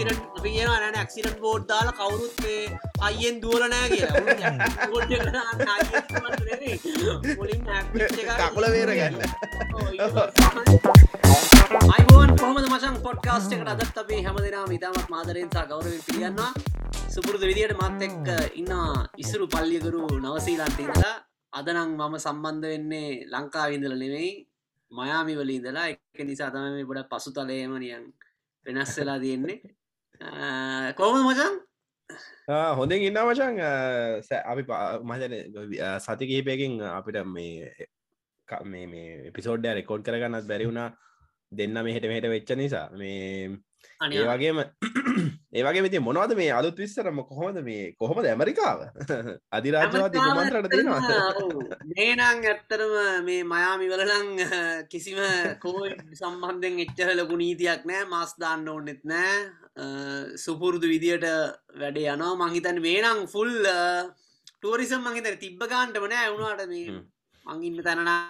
ඇක්සිරට අපි කියන න ඇක්සිරට බෝඩ් දාලා කවුරුත් මේ අයියෙන් දුවලනෑ කියලා. කකුල වේර ගන්න. අයිබෝන් කොහමද මචන් පොඩ්කාස්ට එකට අදත් අපේ හැමදෙනා ඉතාමත් මාදරෙන්සා ගෞරව පිළිගන්නවා. සුපුරුදු විදියට මත් එක්ක ඉන්න ඉස්සරු පල්ලියකරු නවසීලන්තීදලා අදනං මම සම්බන්ධ වෙන්නේ ලංකාවිඳල නෙවෙයි මයාමි වල ඉඳලා. එක නිසා තම මේ බොඩ පසු තලයම නියන් වෙනස් වෙලා තියෙන්නේ කෝම මචන් හොඳින් ඉන්න වචන් අපි මතන සති කිහිපයකින් අපිට මේ මේ එපිසෝඩ්ඩ රෙකෝඩ් කරගන්නත් බැරි වුණා දෙන්න මෙහෙට මෙහට වෙච්ච නිසා මේ ඒ වගේම ඒවගේ විති මොනවද මේ අලුත් විස්සරම කොහොමද මේ කොහොමද ඇමරිකාව අධිරාජවාති මන්ත්‍රට දෙනවා මේනං ඇත්තරම මේ මයාමි වලලං කිසිම කෝ සම්බන්ධෙන් එච්චර ලොකු නීතියක් නෑ මස් දාන්න ඕන්නෙත් නෑ සුපුරුදු විදියට වැඩේ යනවා. මංහිතන් මේනං ෆුල් ටූරිසම් මහිතර තිබ්බ ගාන්ටම නෑ. වුණාට මේ මංගින්න තැනනා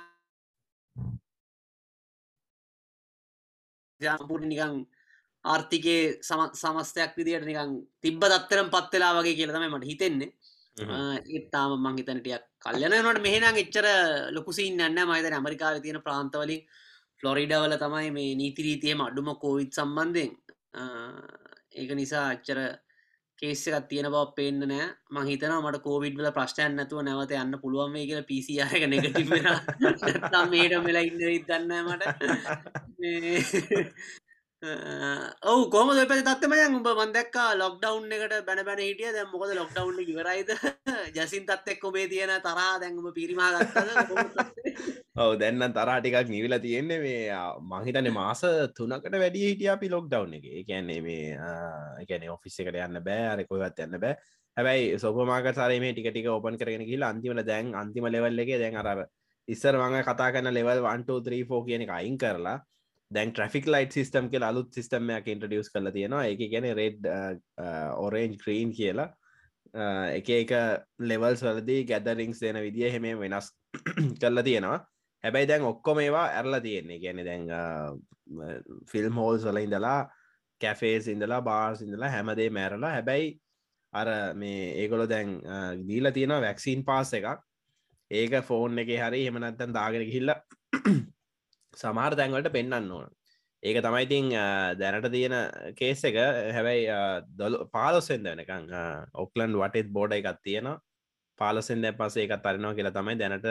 ජාපුට නිකං ආර්ථිකේ සමස්තයක් විදියට නිකං තිබ්බ දත්තරම් පත්වෙලා වගේ කියලතම මට හිතෙන්නේ. ඒතාම මංහිතනටියක් කල්යනනට මෙහෙනම් එච්චර ලොකුසින් න්න මයිතන ඇමරිකාව තියෙන ප්‍රාන්තවලින් ෆ්ලොරිඩවල තමයි මේ නීතිරීතියම අඩුම කෝවිත් සම්බන්ධයෙන් ඒක නිසා අච්චර කේස්සකත් තියෙන බව පේන්න නෑ. මහිතන මට කෝවිඩ්ල ප්‍රශ්ටයන් නැතුව නැවත යන්න පුළුවන් මේ කියලා පිසියාක නෙගටි මේට මෙලා ඉන්න ඉදන්න මට. ඔවු කොම ප තත්මයන් උඹ මන්දක්කා ලොක්ඩවන්් එකට බැන බැන හිටිය. දැ මොකද ලොක්ඩවන්් ඉවරයිද? ජසින් තත් එක්ක මේ තියෙන තරා දැන්ම පිරිමා ඔව දෙන්න තරාටිකක් නිවිල තියෙන්නේ මේ මහිතන මාස තුනකට වැඩිය හිටිය අපි ලොක්ඩව් එක. එකන්නේ මේ එකන ඔෆිස් එකට යන්න බෑ අරකොවත් යන්න බෑ. හැබයි සොපමාක සරේ මේ ටික ටික ඕපන් කරගෙන කියලා අන්තිමට දැන් අන්තිම ලෙවල් එක දැන් අරර ඉස්සර මඟ කතා කන්න ලෙවල් 123 කියන එක අයින් කරලා දැන් ට්‍රෆික් ලයිට් සිස්ටම් කියල අලුත් සිස්ටම්මයක් ඉන්ට්‍රඩියස් කල තියෙනවා. එක ගැන රෙඩ් ඔරේන්ජ් ක්‍රීන් කියලා. Uh, එක එක ලෙවල්ස් වලදී ගැදරිංස් දෙන විදිිය හෙම වෙනස් කරලා තියෙනවා. හැබැයි දැන් ඔක්කොම ඒවා ඇරලා තියෙන්නේ. ගැන දැන් uh, ෆිල්ම් හෝල්ස් වල ඉඳලා කැෆේස් ඉඳලා බාර්ස් ඉඳලා හැමදේ මැරලා හැබැයි අර මේ ඒගොලො දැන් uh, දීලා තියෙනවා වැක්සිීන් පාස් එකක්. ඒක ෆෝන් එක හරි හෙමනත්තන් දාගෙන හිල්ලා සමහර තැන්වලට පෙන්න්න ඕන. ඒක තමයිඉතින් දැනට තියෙන කේස් එක. හැබැයි දොල පාලොස්සෙන්ද වෙනකං ඔක්ලන්් වටෙත් බෝඩ එකත් තියෙන පාලොසෙන් දැ පසේ එකත් අරනවා කියලා තමයි දැනට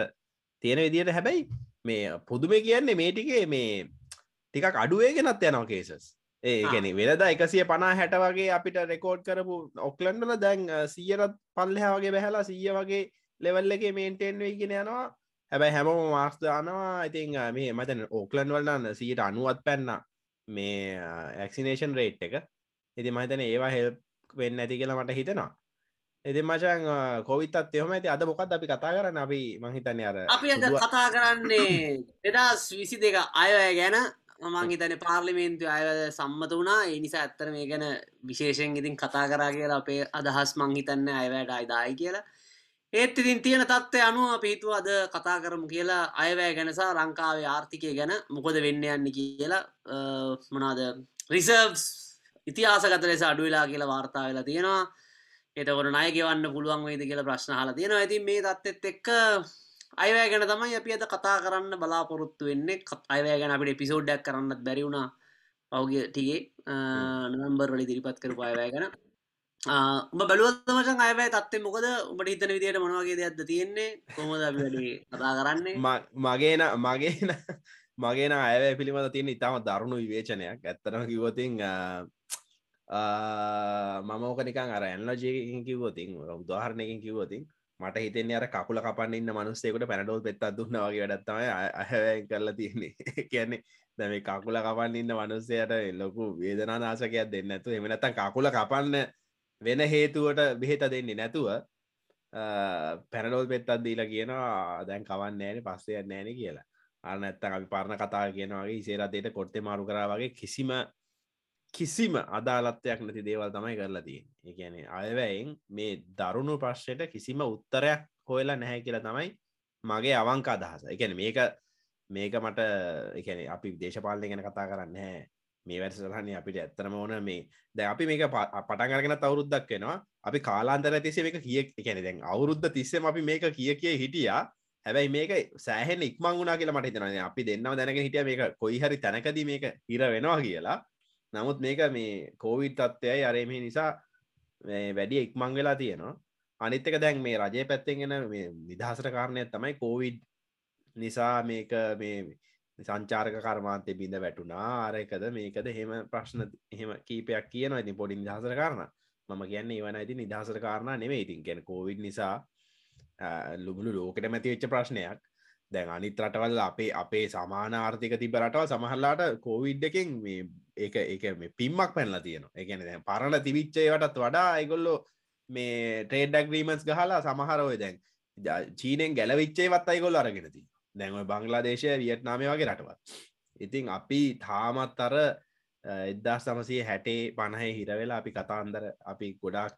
තියෙන විදියට හැබැයි මේ පුදුම කියන්නේ මේටිකේ මේ ටිකක් අඩුවේගෙනත් යනවා කේසස් ඒ ගැන වෙලද එකසිය පනා හැට වගේ අපිට රෙකෝඩ් කරපු ඔක්ලන්ඩල දැන් සීයරත් පල්ලහ වගේ බැහලා සීය වගේ ලෙවල් එක මේන්ටෙන් වෙයිගෙන යනවා හැබැයි හැමෝම මාස් දානවා. ඉතින් මේ මතන ඕකලන් වලන්න සීට අනුවත් පැන්න. මේ ඇක්සිනේෂන් රේට් එක. ඉති මහිතන ඒවා හෙල් වෙන්න ඇති කියලා මට හිතෙනවා. එති මචන් කොවිතත් එහම ඇති අද මොකක්ද අපි කතා කරන්න? අපි මහිතන අර අපි අද කතා කරන්නේ එදස් විසි දෙක අයය ගැන. මං හිතන පාර්ලිමේන්තු අය සම්මත වුණා. ඒ නිසා ඇත්තර මේ ගැන විශේෂෙන් ඉතින් කතා කරා කියලා අපේ අදහස් මං හිතන්න අයවැට අයිදායි කියලා ඒත් ඉතින් තියෙන තත්ත්වය අනුව පිහිතුව අද කතා කරමු කියලා අයවැය ගැනසා ලංකාවේ ආර්ථිකය ගැන මොකොද වෙන්න යන්න කියලා මනාද රිසර්ස් ඉතිහාසගත ලෙස අඩුවෙලා කියලා වාර්තා වෙලා තියෙනවා. එතකොට නය ගෙවන්න පුළුවන් වේද කියලා ප්‍රශ්න හලා තියෙනවා. ඇති මේ තත්ත්ෙත් එක්ක අයවැය ගැන තමයි අපි අද කතා කරන්න බලාපොරොත්තු වෙන්නේ. අයවැය ගැන අපිට එපිසෝඩ්ඩක් කරන්නත් බැරිවුණා පෞග ටිගේ නම්බර් වලි දිරිපත් කරපු අයවැය ගැන උඹ බලුවත්මචන් අයවැයි තත්වේ මොකද? උඹට හිතන විදියට මොනවගේ දෙයක්ද තියෙන්නේ? කොමද වැඩි කතා කරන්නේ? මගේන මගේන මගේන අයවැය පිළිබඳ තියෙන ඉතාම දරුණු විවේචනයක්. ඇත්තරම කිවතින් මම ඕකනිකන් අර ඇන්ලජයකින් කිවතින් උදාහරණයකින් කිවතින් මට හිතෙන්නේ අර කකුල කපන්න ඉන්න මනුස්සේකට පැනඩෝල් පෙත් දුන්න වගේ වැඩත්තමයි අහැවැය කරලා තියන්නේ. කියන්නේ දැම කකුල කපන්න ඉන්න මනුස්සයට ලොකු වේදනා නාසකයක් දෙන්න ඇතු එමනත්තන් කකුල කපන්න වෙන හේතුවට බෙහෙත දෙන්නේ නැතුව පැනඩෝල් පෙත්තත් දීලා කියනවා දැන් කවන්න ෑන පස්සේ නෑන කියලා. අනත්තන් අපි පරණ කතා කියනවාගේ ඉසේරදයට කොට්ටේ මාරු කරා වගේ කිසිම කිසිම අදාලත්වයක් නැති දේවල් තමයි කරලා තිය එකන අයවැයෙන් මේ දරුණු ප්‍රශ්යට කිසිම උත්තරයක් හොයලා නැහැ කියලා තමයි මගේ අවංකා අදහස. එකන මේක මේක මට එකන අපි දේශපාලනය ගැන කතා කරන්න හැ මේ වැඩසටහනේ අපිට ඇත්තරම ඕන මේ දැ අපි මේක පටන්ගරගෙන අවුරුද්දක් වෙනවා. අපි කාලාන්තර තිසේ මේක කිය එකැන දැන් අවුරුද්ධ තිස්සෙම අපි මේක කිය කිය හිටියා. හැබැයි මේක සෑහෙන් ඉක්මං වුණනා කියලා මට හිතන අපි දෙන්නම දැනක හිටිය මේක කොයි හරි තැනකද මේක හිර වෙනවා කියලා. නමුත් මේක මේ කෝවිඩ් තත්ත්වයයි අරේම නිසා වැඩිය ඉක්මං වෙලා තියෙනවා. අනිත්තක දැන් මේ රජය පැත්තෙන්ගෙන නිදහසට කාරණය තමයි කෝවිඩ් නිසා මේක මේ සංචාරක කර්මාන්තය බිඳ වැටුනා ආරයකද මේකද හෙම ප්‍රශ්න එහෙම කීපයක් කියන ඉතින් පොඩි නිදහසර කාරණ. මම කියන්න ඒවන ඇති නිදහසර කාරණ නෙවේ ඉතින් ගැන කෝවිඩ් නිසා ලුබුණු ලෝකට මැති වෙච්ච ප්‍රශ්නයක්. දැන් අනිත් රටවල් අපේ අපේ සමාන ආර්ථික තිබ රටවල් සමහල්ලාට කෝවිඩ් එකෙන් මේ ඒක ඒක මේ පිම්මක් පැනලා තියෙනවා. එකන දැන් පරණ තිවිච්චයටත් වඩා අයිගොල්ලෝ මේ ට්‍රේඩ් ඩක්්‍රීමන්ස් ගහලා සමහරෝය දැන් චීනෙන් ගැලවිච්චේවත් අයිගොල්ල අරගෙනති දැන්ව බංගලාදේශය වියට්නාමය වගේ රටවත් ඉතින් අපි තාමත් අර එදදා සමසය හැටේ පණහ හිරවෙලා අපි කතාන්දර අපි ගොඩක්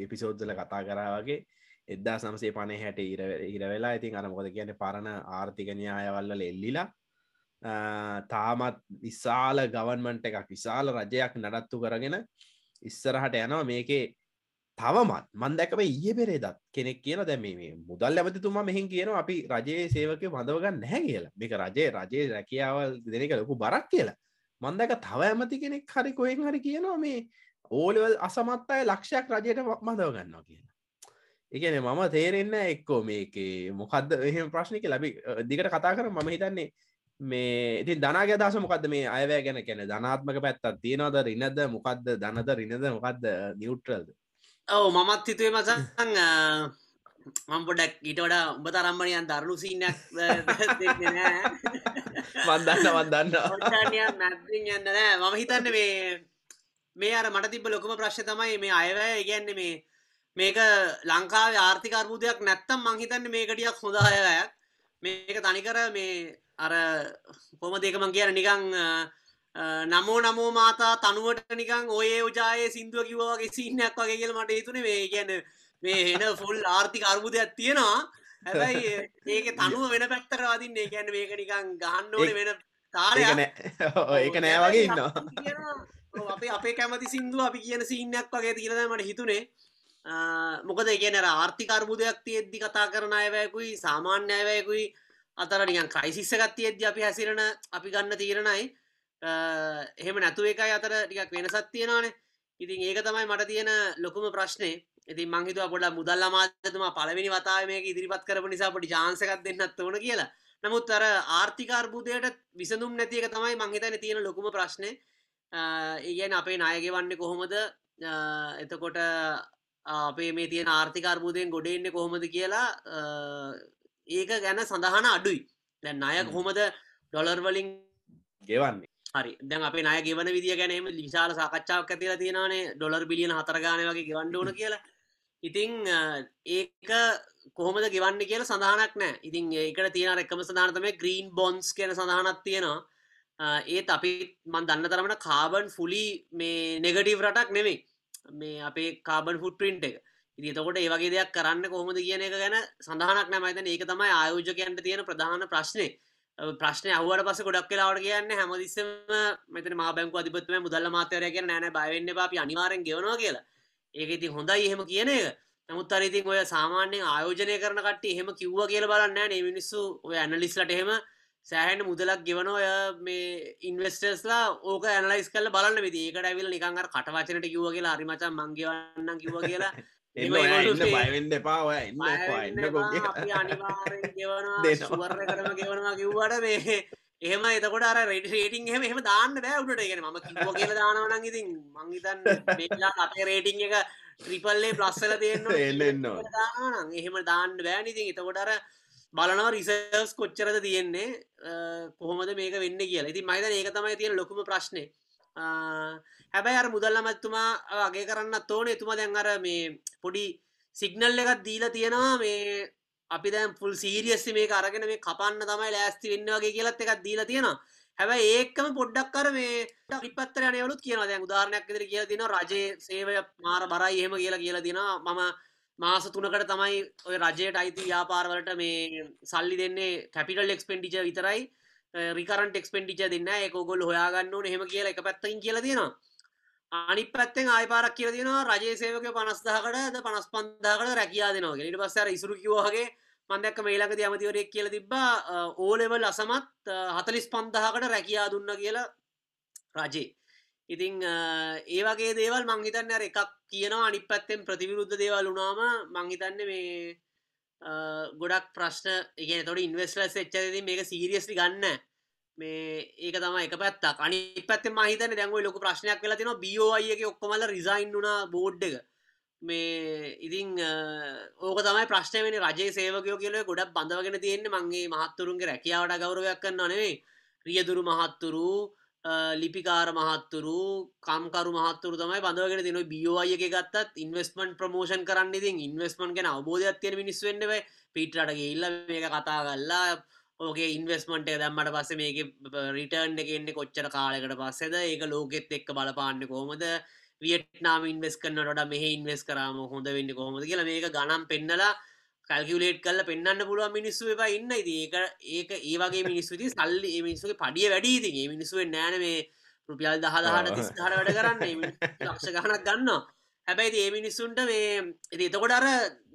එපිසෝද්දල කතා කරා වගේ එදදා සමසේ පණය හැට ඉරවෙලා ඉතින් අරමොද කියන පරණ ආර්ථික න්‍යායවල්ල එල්ලිලා තාමත් විශාල ගවන්මන්ට එකක් විශාල රජයක් නඩත්තු කරගෙන ඉස්සරහට යනවා. මේකේ තවමත් මන් දැකම ඒ පෙරේදත් කෙනෙක් කියන දැම මේ මුදල් ඇමතිතුමා මෙහින් කියන අපි රජයේ සේවක බඳවගන්න නැහැ කියලා. මේක රජයේ රජයේ රැකියාවල් දෙනක ලොකු බරක් කියලා. මන්දක තව ඇමති කෙනෙක් හරි කොහෙන් හරි කියනවා මේ ඕලවල් අසමත් අය ලක්ෂයක් රජයට මදව ගන්නවා කියලා. එකන මම තේරෙන්න එක්කෝ මේක මොකක්ද එහෙම ප්‍රශ්නික ලබි දිගට කතා කර මම හිතන්නේ මේ ඉතින් දනාගේ දස මොකක්ද මේ අයවැය ගැන කැන ධනාත්මක පැත්තත් තියෙනවද රිනද මොකක්ද දනද රිනද මොකක්ද නිියුට්‍රල්ද ඔව මමත් හිතුවේ මසන් මම් පොඩක් ඊට වඩා උඹ තරම්මණයන් දරුණු සිීනයක් වදන්න නැත්තින් යන්න නෑ. මම හිතන්න මේ මේ අර මට තිබ ලොකම ප්‍රශ්ය තමයි මේ අයවැය ඉගැන්න මේ මේක ලංකාව ආර්ථිකර්බූදයක් නැත්තම් මංහිතන්න මේකටියක් හොඳ අයවැයක්. මේක තනිකර මේ අර කොම දෙකමං කියන නිකං නමෝ නමෝ මාතා තනුවට නිකං ඔය උජායේ සිින්දුව කිවවාගේ සින්නයක් වගේ කියල මට හිතුන. මේ ගැන මේ හෙන ෆුල් ආර්ථික අර්බුදයක් තියෙනවා. හැබැයි ඒක තනුව වෙන පැත්තර වදින්නේ. ගැන මේක නිකං ගහන්න ඕන වෙන තාරය ඒක නෑ. වගේ ඉන්න අපේ අපේ කැමති සිින්දුව අපි කියන සින්නයක් වගේ තිරද මට හිතුනේ. මොකද කියන ආර්ථිකර්බුදයක් තියෙද්දි කතා කරන අයවැයකුයි සාමාන්‍ය අයවැයකුයි අතර නිකන් ක්‍රයිසිස්සගත් තියෙද්දි අපි හැසිරෙන අපි ගන්න තීරණයි එහෙම නැතුව එකයි අතර ටිකක් වෙනසත් තියෙනවානේ. ඉතින් ඒක තමයි මට තියෙන ලොකුම ප්‍රශ්නය ඉතින් මංහිතුව පොඩ මුදල් අමාතතුමා පළවෙනි වතාව මේක ඉදිරිපත් කරපු නිසා පොඩි ජාන්සකත් දෙන්නත් ඕන කියලා. නමුත් අර ආර්ථිකාර්බුදයට විසඳුම් නැති එක තමයි මංහිතන තියෙන ලොකුම ප්‍රශ්නය ඒගැන අපේ නායගෙවන්නේ කොහොමද? එතකොට අපේ මේ තියෙන ආර්ථිකාර්බුදයෙන් ගොඩෙන්නේ කොහොමද කියලා ඒක ගැන සඳහන අඩුයි. දැන් අය කොහොමද ඩොලර්වලින් ගෙවන්නේ හරි. දැන් අප නය ගෙවන විදිිය ගැනීම විශාල සාකච්ඡාවක් ඇතිල තියෙනනේ ඩොලර් බිලියන හතරගාන වගේ ගෙවන්ඩෝන කියලා. ඉතින් ඒක කොහොමද ගෙවන්න කියලා සඳහනක් නෑ ඉතින් ඒකට තියෙන එක්කම සඳහනතම ග්‍රීන් බොන්ස් කියන සඳහනත් තියෙනවා. ඒත් අපි මන් දන්න තරමට කාබන් ෆුලි මේ නෙගටීව රටක් නෙමේ මේ අපේ කාබන් ෆුට පින්ට් එක ඉතිතකොට ඒවගේ දෙයක් කරන්න කොහොමද කියන එක ගැන සඳහනක් නෑමයිතන ඒක තමයි ආයෝජකයන්ට තියෙන ප්‍රධාන ප්‍රශ්නය ප්‍රශ්න අවට පස ගොඩක් කලාවට කියන්න හැමදිස්සම මෙතන මා බැංකු අධිපත්ම මුදල්ල මාතවරය කිය නෑන බයවෙන්න අපි අනිවාරෙන් ගෙවනවා කියලා. ඒක ඉතින් හොඳයි එහෙම කියන එක. නමුත් අරිතින් ඔය සාමාන්‍යයෙන් ආයෝජනය කරන කට එහෙම කිව්ව කියල බලන්න නේ. මිනිස්සු ඔය ඇනලිස්ලට එහෙම සෑහන මුදලක් ගෙවන ඔය මේ ඉන්වස්ටර්ස්ලා ඕක ඇනලයිස් කල බලන්න. විදි ඒකට ඇවිල් නිකංගර කටවචනට කිව්ව කියලා හරිමචන් මංගවන්න කිව්ව කියලා. බයවෙන්න එපා ඔය ඉන්න සුවර කරම ගෙවනවා කිව්වට මේ එහෙම එතකොට අර රෙඩ රේටිං එහෙම එහෙම දාන්න බෑ උට ගෙන ම කිව කියල දානවනන් ඉතින් මංහිතන් මේලා අපේ රේටිං එක ත්‍රිපල්ලේ ප්ලස්සල තියෙන්න්න එල්ලන්න එහෙම දාන්න බෑන ඉතින් එතකොටර බලනවා රිසර්ස් කොච්චරද තියෙන්නේ කොහොමද මේක වෙන්න කියලා ඉතින් මයිද ඒක තමයි තියෙන ලොකුම ප්‍රශ්නය හැබැයි අර මුදල් අමත්තුමා වගේ කරන්න තෝන එතුමා දැන් අර මේ පොඩි සිගනල් එකත් දීලා තියෙනවා. මේ අපි දැන් පුල් සීරියස්සි මේ අරගෙන මේ කපන්න තමයි ලෑස්ති වෙන්න වගේ කියලත් එකක් දීලා තියෙනවා. හැබැයි ඒකම පොඩ්ඩක් කර මේ රිපත්තර යනවලුත් කියනවා. දැන් උදාහරණයක් විදිහට කියලා තියෙනවා රජයේ සේවය මාර බරයි එහෙම කියලා කියලා තියෙනවා. මම මාස තුනකට තමයි ඔය රජයට අයිති ව්‍යාපාරවලට මේ සල්ලි දෙන්නේ කැපිටල් එක්ස්පෙන්ඩිචර් විතරයි. රිකරන්ට එක්ස්පෙන්ටිච දෙන්න. එකගොල් හොයාගන්න ඕන. හෙම කියලා එක පැත්තකින් කියල තියෙනවා. අනි පැත්තෙන් ආය පාරක් කියල දෙනවා රජේ සේවක පනස්දාකට පනස් පන්දාකට රැකයා දෙනවා ඊට පස්සර ඉසුරු කිවහගේ මන්දක්ක මේලක ඇමතිවරෙක් කියල තිබ්බා ඕලෙවල් අසමත් හතලිස් පන්දහකට රැකයා දුන්න කියලා රජේ. ඉතිං ඒවගේ දේවල් මංහිතන්න එකක් කියනවා. අනි පැත්තෙන් ප්‍රතිවිරුද්ධ දේවල් වුනාම මංහිතන්න මේ ගොඩක් ප්‍රශ්න ඒ තොට ඉන්වස්ලස් එච්චද මේක සීරියස්ලි ගන්න මේ ඒක තම එක පැත්තක්. අනි පැත්ත මහිතන දැන්ව ලොක ප්‍රශ්නයක් වෙලා තින බියෝයක ඔක්කොමල රිසයින් වුණ බෝඩ් එක. මේ ඉතිං ඕක තමයි ප්‍රශ්න වෙන රජේ සේවකයෝ කියල ගොඩක් බඳවගෙන තියෙන්නේ. මගේ මහත්තුරුන්ගේ රැකියාවට ගෞරවයක් කන්න නෙවේ රියදුරු මහත්තුරු ලිපිකාර මහත්තුරු කම්කරු මහත්තුරු තමයි බඳවගෙන තින බියෝය එක ගත්තත් ඉන්වස්මන්් ප්‍රමෝෂන් කරන්න ඉතින් ඉන්වස්මන්් ගැන අවබෝධයක් තියෙන මිනිස් වෙන්නව පිටරටගේ ඉල්ල මේක කතා කල්ලා ඕගේ ඉන්වස්මන්ට දැම්මට පස්ස මේක රිටර්න් එකෙන්නේ කොච්චර කාලකට පස්සෙද? ඒක ලෝකෙත් එක්ක බලපාන්න කොහොමද? වියට්නාම ඉන්වස් කන්නට මෙහ ඉන්වස් කරම හොඳ වෙන්න කොහොමද කියලා මේක ගනම් පෙන්නලා කල්කියලේට් කල්ල පෙන්න්න පුළුව මිනිස්සු එපා ඉන්න. ඒක ඒක ඒවගේ මිනිස්සුති සල්ලි මිනිස්සුගේ පඩිය වැඩීති ඒ මිනිස්සුවෙන් නෑන මේ රුපියල් දහදාහට තිස්හට වැඩ කරන්න. ලක්ෂ ගහනක් ගන්න හැබැයි ඒ මිනිස්සුන්ට මේ එතකොට අර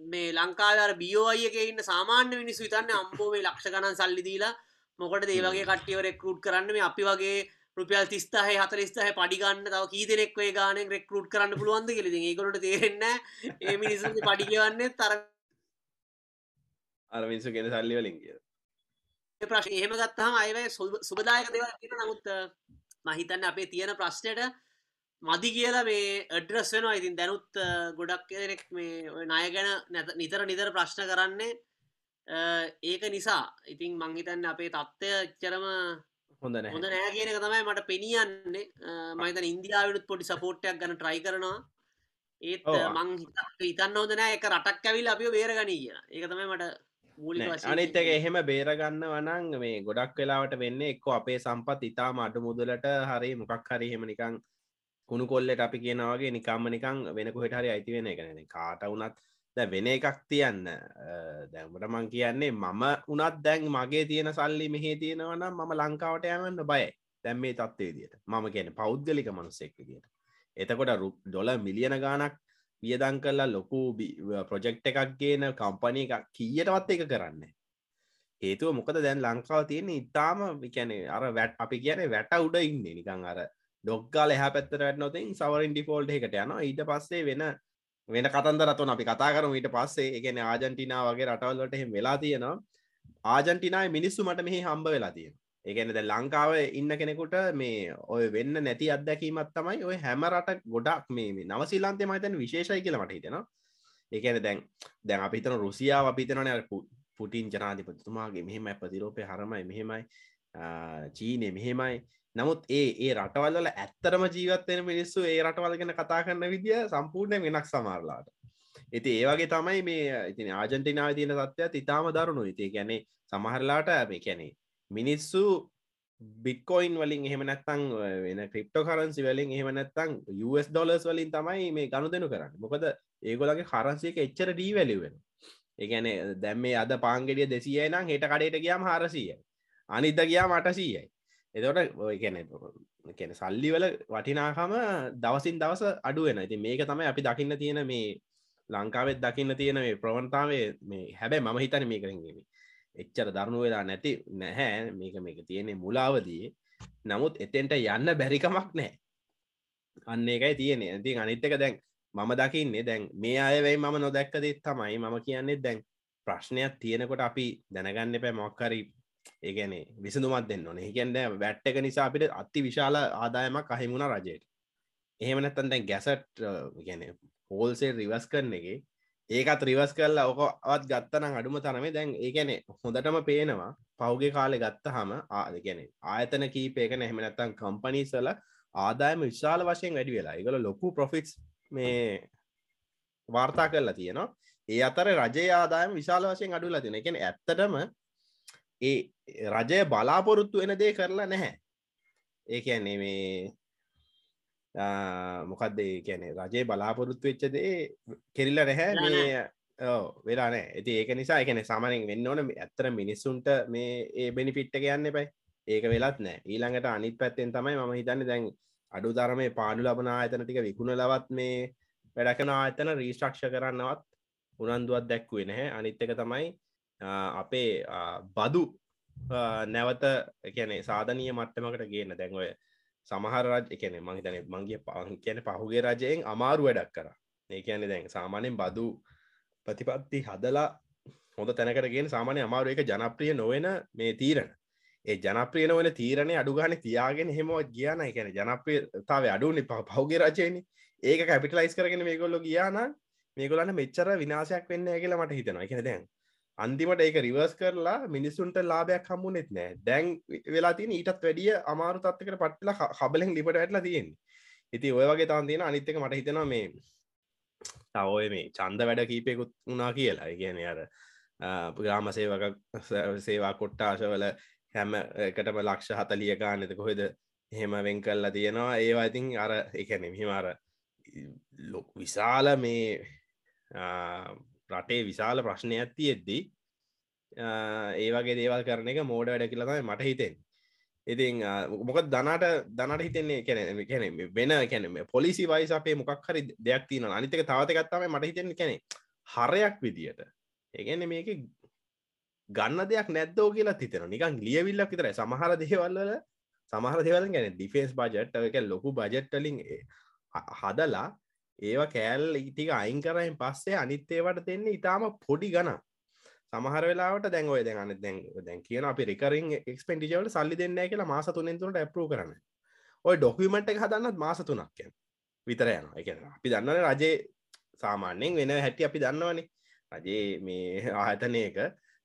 මේ ලංකාවර බියෝයක ඉන්න සාමාන්‍ය මිනිස්සු විතන්න අම්බෝ මේ ලක්ෂ ගණන් සල්ලි දීලා මොකට ඒවගේ කට්ටියව රෙක්රුට් කරන්න? මේ අපි වගේ රුපියල් තිස්ථහ හතරිස්ථහ පඩිගන්න තව කීදෙනෙක්වේ ගානෙක් රෙක්රුට් කරන්න පුළුවන්ද කෙලෙ ඒකට තේරෙන්න ඒ මිනිසු පඩිගවන්න තර අර මිනිස්සු ගෙන සල්ලි වලින් කිය ප්‍රශ් එහෙම ගත්තහම අයවැ සුබදායක දෙව නමුත් මහිතන්න අපේ තියෙන ප්‍රශ්නයට මදි කියලා මේ අඩ්‍රස් වෙනවා. ඉතින් දැනුත් ගොඩක් කෙනෙක් මේ ණය ගැන නැත නිතර නිතර ප්‍රශ්න කරන්නේ ඒක නිසා. ඉතින් මංහිතන්න අපේ තත්ත්වය චරම හොඳ හොඳ නෑ කියනක තමයි මට පෙනියන්නේ. මහිතන ඉන්දියාවනුත් පොඩි සපෝට්ටයක් ගන්න ට්‍රයි කරනවා. ඒත් මං හිතන්න හොඳ නෑ එක රටක් ඇවිල් අපිෝ බේරගනී කිය ඒක තමයි මට අනිත් එක එහෙම බේරගන්න වනං මේ ගොඩක් වෙලාවට වෙන්න එක්ක අපේ සම්පත් ඉතාම අඩු මුදලට හරි මොකක් හරි එහෙම නිකං කුණු කොල්ලට අපි කියනවාගේ නිකම්ම නිකං වෙනකොහෙට හරි අයිති වෙන එකන කාට වනත් ද වෙන එකක් තියන්න. දැම්මට මං කියන්නේ මම උනත් දැන් මගේ තියෙන සල්ලි මෙහේ තියෙනවනම් මම ලංකාවට යමන්න බය දැම් මේ තත්වේ දිට මම කියන පෞද්ගලික මනුස්සෙක් විදිට එතකොට ඩොල මිලියන ගානක් වියදං කරලා ලොකු ප්‍රොජෙක්් එකක් ගේන කම්පනය එකක් කීයටවත් එක කරන්න හේතුව මොකද දැන් ලංකාව තියෙන ඉතාම විකැන අර වැට් අපි කියන වැට උඩ ඉන්න. නිකං අර ඩොක්ගාල එහ පැත්තර වැට නොතින් සවරින් ඩිෆෝල්ඩ් එකට යන ඊට පස්සේ වෙන වෙන කතන්දරතුන අපි කතා කරම. ඊට පස්සේ එකන ආජන්ටිනා වගේ රටවල්ලට එහෙම වෙලා තියෙනවා. ආජන්ටිනායි මිනිස්සු මට මෙහි හම්බ වෙලා තියෙන ඒගැනද ලංකාව ඉන්න කෙනෙකුට මේ ඔය වෙන්න නැති අත්දැකීමත් තමයි ඔය හැම රට ගොඩක් මේ නවසිල්ලාන්තය මතන විශේෂයි කියලමට හිතෙනවා. ඒකන දැන් දැන් අපිතන රුසියාව අපිතනන පුටින් ජනාධිපතිතුමාගේ මෙහෙමයි ප්‍රතිරෝපය හරමයි මෙහෙමයි. චීනය මෙහෙමයි. නමුත් ඒ ඒ රටවල්ල ඇත්තරම ජීවත්වෙන මිනිස්සු ඒ රටවල් ගැන කතා කරන්න විදිිය සම්පූර්ණය වෙනක් සමාරලාට ඉති ඒවගේ තමයි මේ ඉතින් ආජන්ටිනාව තියෙන සත්‍යය ඉතාම දරුණු ඉති ගැනේ සමහරලාට මේ කැනේ මිනිස්සු බික්කොයින් වලින් එහෙම නැත්තං වෙන ක්‍රිප්ටෝ කරන්සි වලින් එහෙම නැත්තං US ඩොලර්ස් වලින් තමයි මේ ගණු දෙනු කරන්න. මොකද ඒගොලගේ කරන්සියක එච්චර ඩී වැලිවෙන ඒගැන දැම් මේ අද පාංගෙඩිය දෙසිය නම් හෙට කඩට ගියාම හරසීය අනිත ගියා මටසීයයි එතොට ඔයගැන කැන සල්ලිවල වටිනාකම දවසින් දවස අඩුවෙන ඉති මේක තමයි අපි දකින්න තියෙන මේ ලංකාවෙත් දකින්න තියෙන මේ ප්‍රවන්තාවේ මේ හැබැයි මම හිතන මේ කරගීම එච්චර දරුණු වෙලා නැති නැහැ. මේක මේක තියෙනෙ මුලාවදී. නමුත් එතෙන්ට යන්න බැරිකමක් නෑ අන්න එකයි තියෙන ඇති අනිත්තක දැන් මම දකින්නේ දැන් මේ අයවයි මම නොදැක්කදෙත් තමයි. මම කියන්නේ දැන් ප්‍රශ්නයක් තියෙනකොට අපි දැනගන්න එපෑ මොක්කරි ඒගැනේ විසඳුමත් දෙන්න ඕන. ඒකැන්ද වැට්ටක නිසා අපිට අති විශාල ආදායමක් අහිමුණ රජයට. එහෙම නැත්තන් දැන් ගැසට් ගැන හෝල්සේ රිවස් කරන එක ඒකත් රිවස් කරලා ඕකවත් ගත්තනම් අඩුම තරමේ දැන් ඒකැනෙ හොඳටම පේනවා. පෞගේ කාලෙ ගත්ත හම ආදගැනෙ ආයතන කීපයක නැහමනත්තන් කම්පනීසල ආදායම විශාල වශයෙන් වැඩි වෙලා. එකල ලොකු ප්‍රොෆික්ස් මේ වාර්තා කරලා තියෙනවා. ඒ අතර රජය ආදායම විශාල වශයෙන් අඩුලා තියෙන එකෙන ඇත්තටම ඒ රජය බලාපොරොත්තු වෙන දේ කරලා නැහැ. ඒ කියන්නේ මේ මොකක්ද කියන රජයේ බලාපොරොත්තු වෙච්චදේ කෙරිල්ල නැහැ. මේ වෙලානෑ ඇති ඒක නිසා එකන සාමනෙන් වෙන්න ඕන ඇත්තර මිනිස්සුන්ට මේ ඒ බෙනිපිට්ට කියන්න එපයි. ඒක වෙලත් නෑ ඊළඟට අනිත් පැත්තෙන් තමයි මම හිතන්න දැන් අඩු තරමේ පාඩු ලබන ආයතන ටික විකුණ ලවත් මේ වැඩකන ආයතන රීස්ට්‍රක්ෂ කරන්නවත් උනන්දුවත් දැක්වේ නැහැ. අනිත් එක තමයි අපේ බදු නැවත එකනේ සාධනීය මට්ටමකට ගේන්න. දැන්ඔය සමහර රජ එකන මහිතන මගේ පහන් කියන පහුගේ රජයෙන් අමාරු වැඩක් කර. ඒ කියන දැන් සාමානයෙන් බදු ප්‍රතිපත්ති හදලා හොඳ තැනකරගෙන සාමානය අමාරු එක ජනප්‍රිය නොවෙන මේ තීරණ. ඒ ජනප්‍රිය නොවන තීරණය අඩුගාන තියාගෙන හෙමවත් ගියාන එකන ජනප්‍රියතාව අඩුනි ප පහුගේ රජයනි. ඒක කැපිටලයිස් කරගෙන මේගොල්ලො ගියාන මේගොලන්න මෙච්චර විනාශයක් වෙන්න කියලා මට හිතනවා. එකන දැන් අන්තිමට ඒක රිවර්ස් කරලා මිනිස්සුන්ට ලාභයක් හම්මුණෙත් නෑ. දැන් වෙලා තින ඊටත් වැඩිය අමාරු තත්වකට පට්ල හබලෙන් ලිපට ඇටලා තියෙන්නේ. ඉති ඔය වගේ තාන් තියෙන අනිත්තක මට හිතනවා මේ තවය මේ චන්ද වැඩ කීපයකුත් වුණා කියලා. කියන අර ග්‍රාම සේවක සේවා කොට්ටාශවල හැම එකටම ලක්ෂ හතලිය ගානත කොහෙද එහෙම වෙන් කල්ලා තියෙනවා? ඒවා ඉතින් අර එකන හිමර ලොක් විශාල මේ රටේ විශාල ප්‍රශ්නයක් තියෙද්දී ඒවගේ දේවල් කරන එක මෝඩ වැඩ කියලතයි මට හිතෙන් ඉතින් මොක දනට දනට හිතන්නේ කැන කැන වෙන කැන පොලිසි වයිස අපේ මොකක් හරි දෙයක් තින අනිතක තවතකත්තම මට හිතෙන කැනෙ හරයක් විදියට. ඒගැන මේක ගන්න දෙයක් නැද්දෝ කියලා තිතෙන නිකන් ලියවිල්ලක් විතර සමහර දේවල්වල සමහර දෙවල් ගැන ඩිෆේස් බජට් එක ලොකු බජට්ටලින් හදලා ඒවා කෑල් ඉටික අයින් කරයින් පස්සේ අනිත්තේවට දෙන්නේ ඉතාම පොඩි ගන සමහර වෙලාට දැන් ඔය දැන් දැන් දැන් කියන අපි රිකරින් එක්ස්පෙන්ටිජවල සල්ලි දෙන්න කියලා මාස තුනෙන් තුනට ඇප්රූ කරන්න ඔය ඩොක්විමට එක හදන්නත් මාස තුනක් විතර යන එක අපි දන්නන රජේ සාමාන්‍යයෙන් වෙන හැටි අපි දන්නවනේ. රජේ මේ ආයතනයක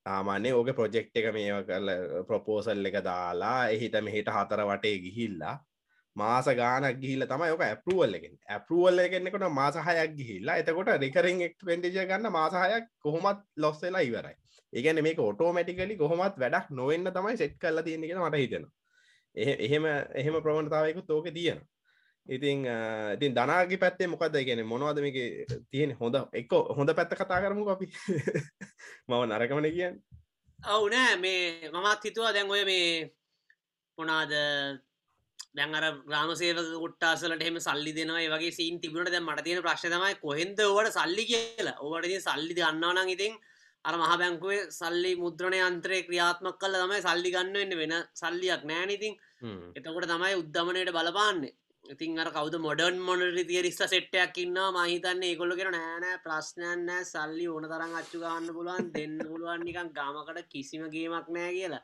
සාමාන්‍ය ඕක ප්‍රොජෙක්් එක මේ කරල ප්‍රපෝසල් එක දාලා එහිට මෙහිට හතර වටේ ගිහිල්ලා මාස ගානක් ගිහිල්ල තමයි ඕක ඇපරුවල්ලගෙන් ඇපරුවල්ල කෙන්නෙකොට මාසහයක් ගිහිල්ලා එතකොට රිකරින් එක්පෙන්ටිජ ගන්න මාසහයක් කොහොමත් ලොස් වෙලා ඉවරයි. ඒගැන මේක ඔටෝමටිකලි කොහොමත් වැඩක් නොවෙන්න තමයි සෙට් කල්ල තියෙනෙ මට හිතෙන එහෙම එහෙම ප්‍රවණතාවයකුත් ඕක තියෙන ඉතින් ඉතින් දනාගේ පැත්තේ මොකක්ද ගැන මොනවද මේක තියෙන හොඳ එක හොඳ පැත්ත කතා කරමු අපි. මව නරකමන කියන්න. ඔවු නෑ මේ මමත් හිතුවා දැන් ඔය මේ මොනාද දැන් අර ග්‍රාමසේවක කුට්ටාසලට එහෙම සල්ලි දෙනවා වගේ සීන් තිබුණට දැන් මට තියෙන ප්‍රශ්නේ තමයි කොහෙන්ද ඕවට සල්ලි කියලා. ඕවට ඉතින් සල්ලි ගන්නවා නම් ඉතින් අර මහ බැංකුවේ සල්ලි මුද්‍රණ යන්ත්‍රය ක්‍රියාත්මක කළා තමයි සල්ලි ගන්න වෙන්නේ වෙන සල්ලියක් නැහැ ඉතින්. එතකොට තමයි උද්දමනයට බලපාන්නේ. ඉතින් අර කවුද මොඩර්න් මොනටරි තියරිස්ස සෙට්ටයක් ඉන්නවා මම හිතන්නේ ඒගොල්ලෝ කියන නෑ නෑ ප්‍රශ්නයක් නෑ සල්ලි ඕන තරම් අච්චු ගන්න පුළුවන් දෙන්න පුළුවන් නිකන් ගමකට කිසිම ගේමක් නෑ කියලා.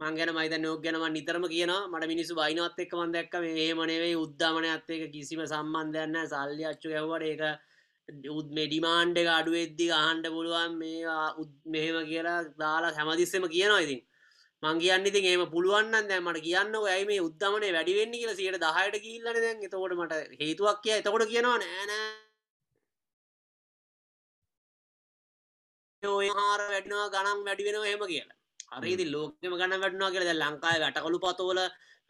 මංගැන මයිත නෝක් ගැනම නිතරම කියනවා. මට මිනිස්සු බයිනවත් එක්ක මන් දැක්ක මේ මනවේ උද්ධමනයත් එක කිසිම සම්බන්ධයන්න සල්ලි අච්චු ඇව්වට ඒක උත් මෙඩිමාන්්ඩ එක අඩුවෙද්දි අහන්ඩ පුළුවන් මේවා උත් මෙහෙම කියලා දාලා හැමදිස්සම කියනවා ඉතින්. මං කියන්න ඉතින් ඒම පුළුවන්න දැ මට කියන්න ඇයි මේ උද්දමනේ වැඩිවෙන්න කියලා සියට දහයට කියල්ලන දැන්. එතකොට මට හේතුවක් කිය එතකොට කියනවා නෑනෑ ඔය හාර වැඩිනවා ගනම් වැඩි වෙනවා හෙම කියලා. හරිදි? ලෝකම ගන්න වැටනවා කියලද ලංකායි වැටකළු පතෝල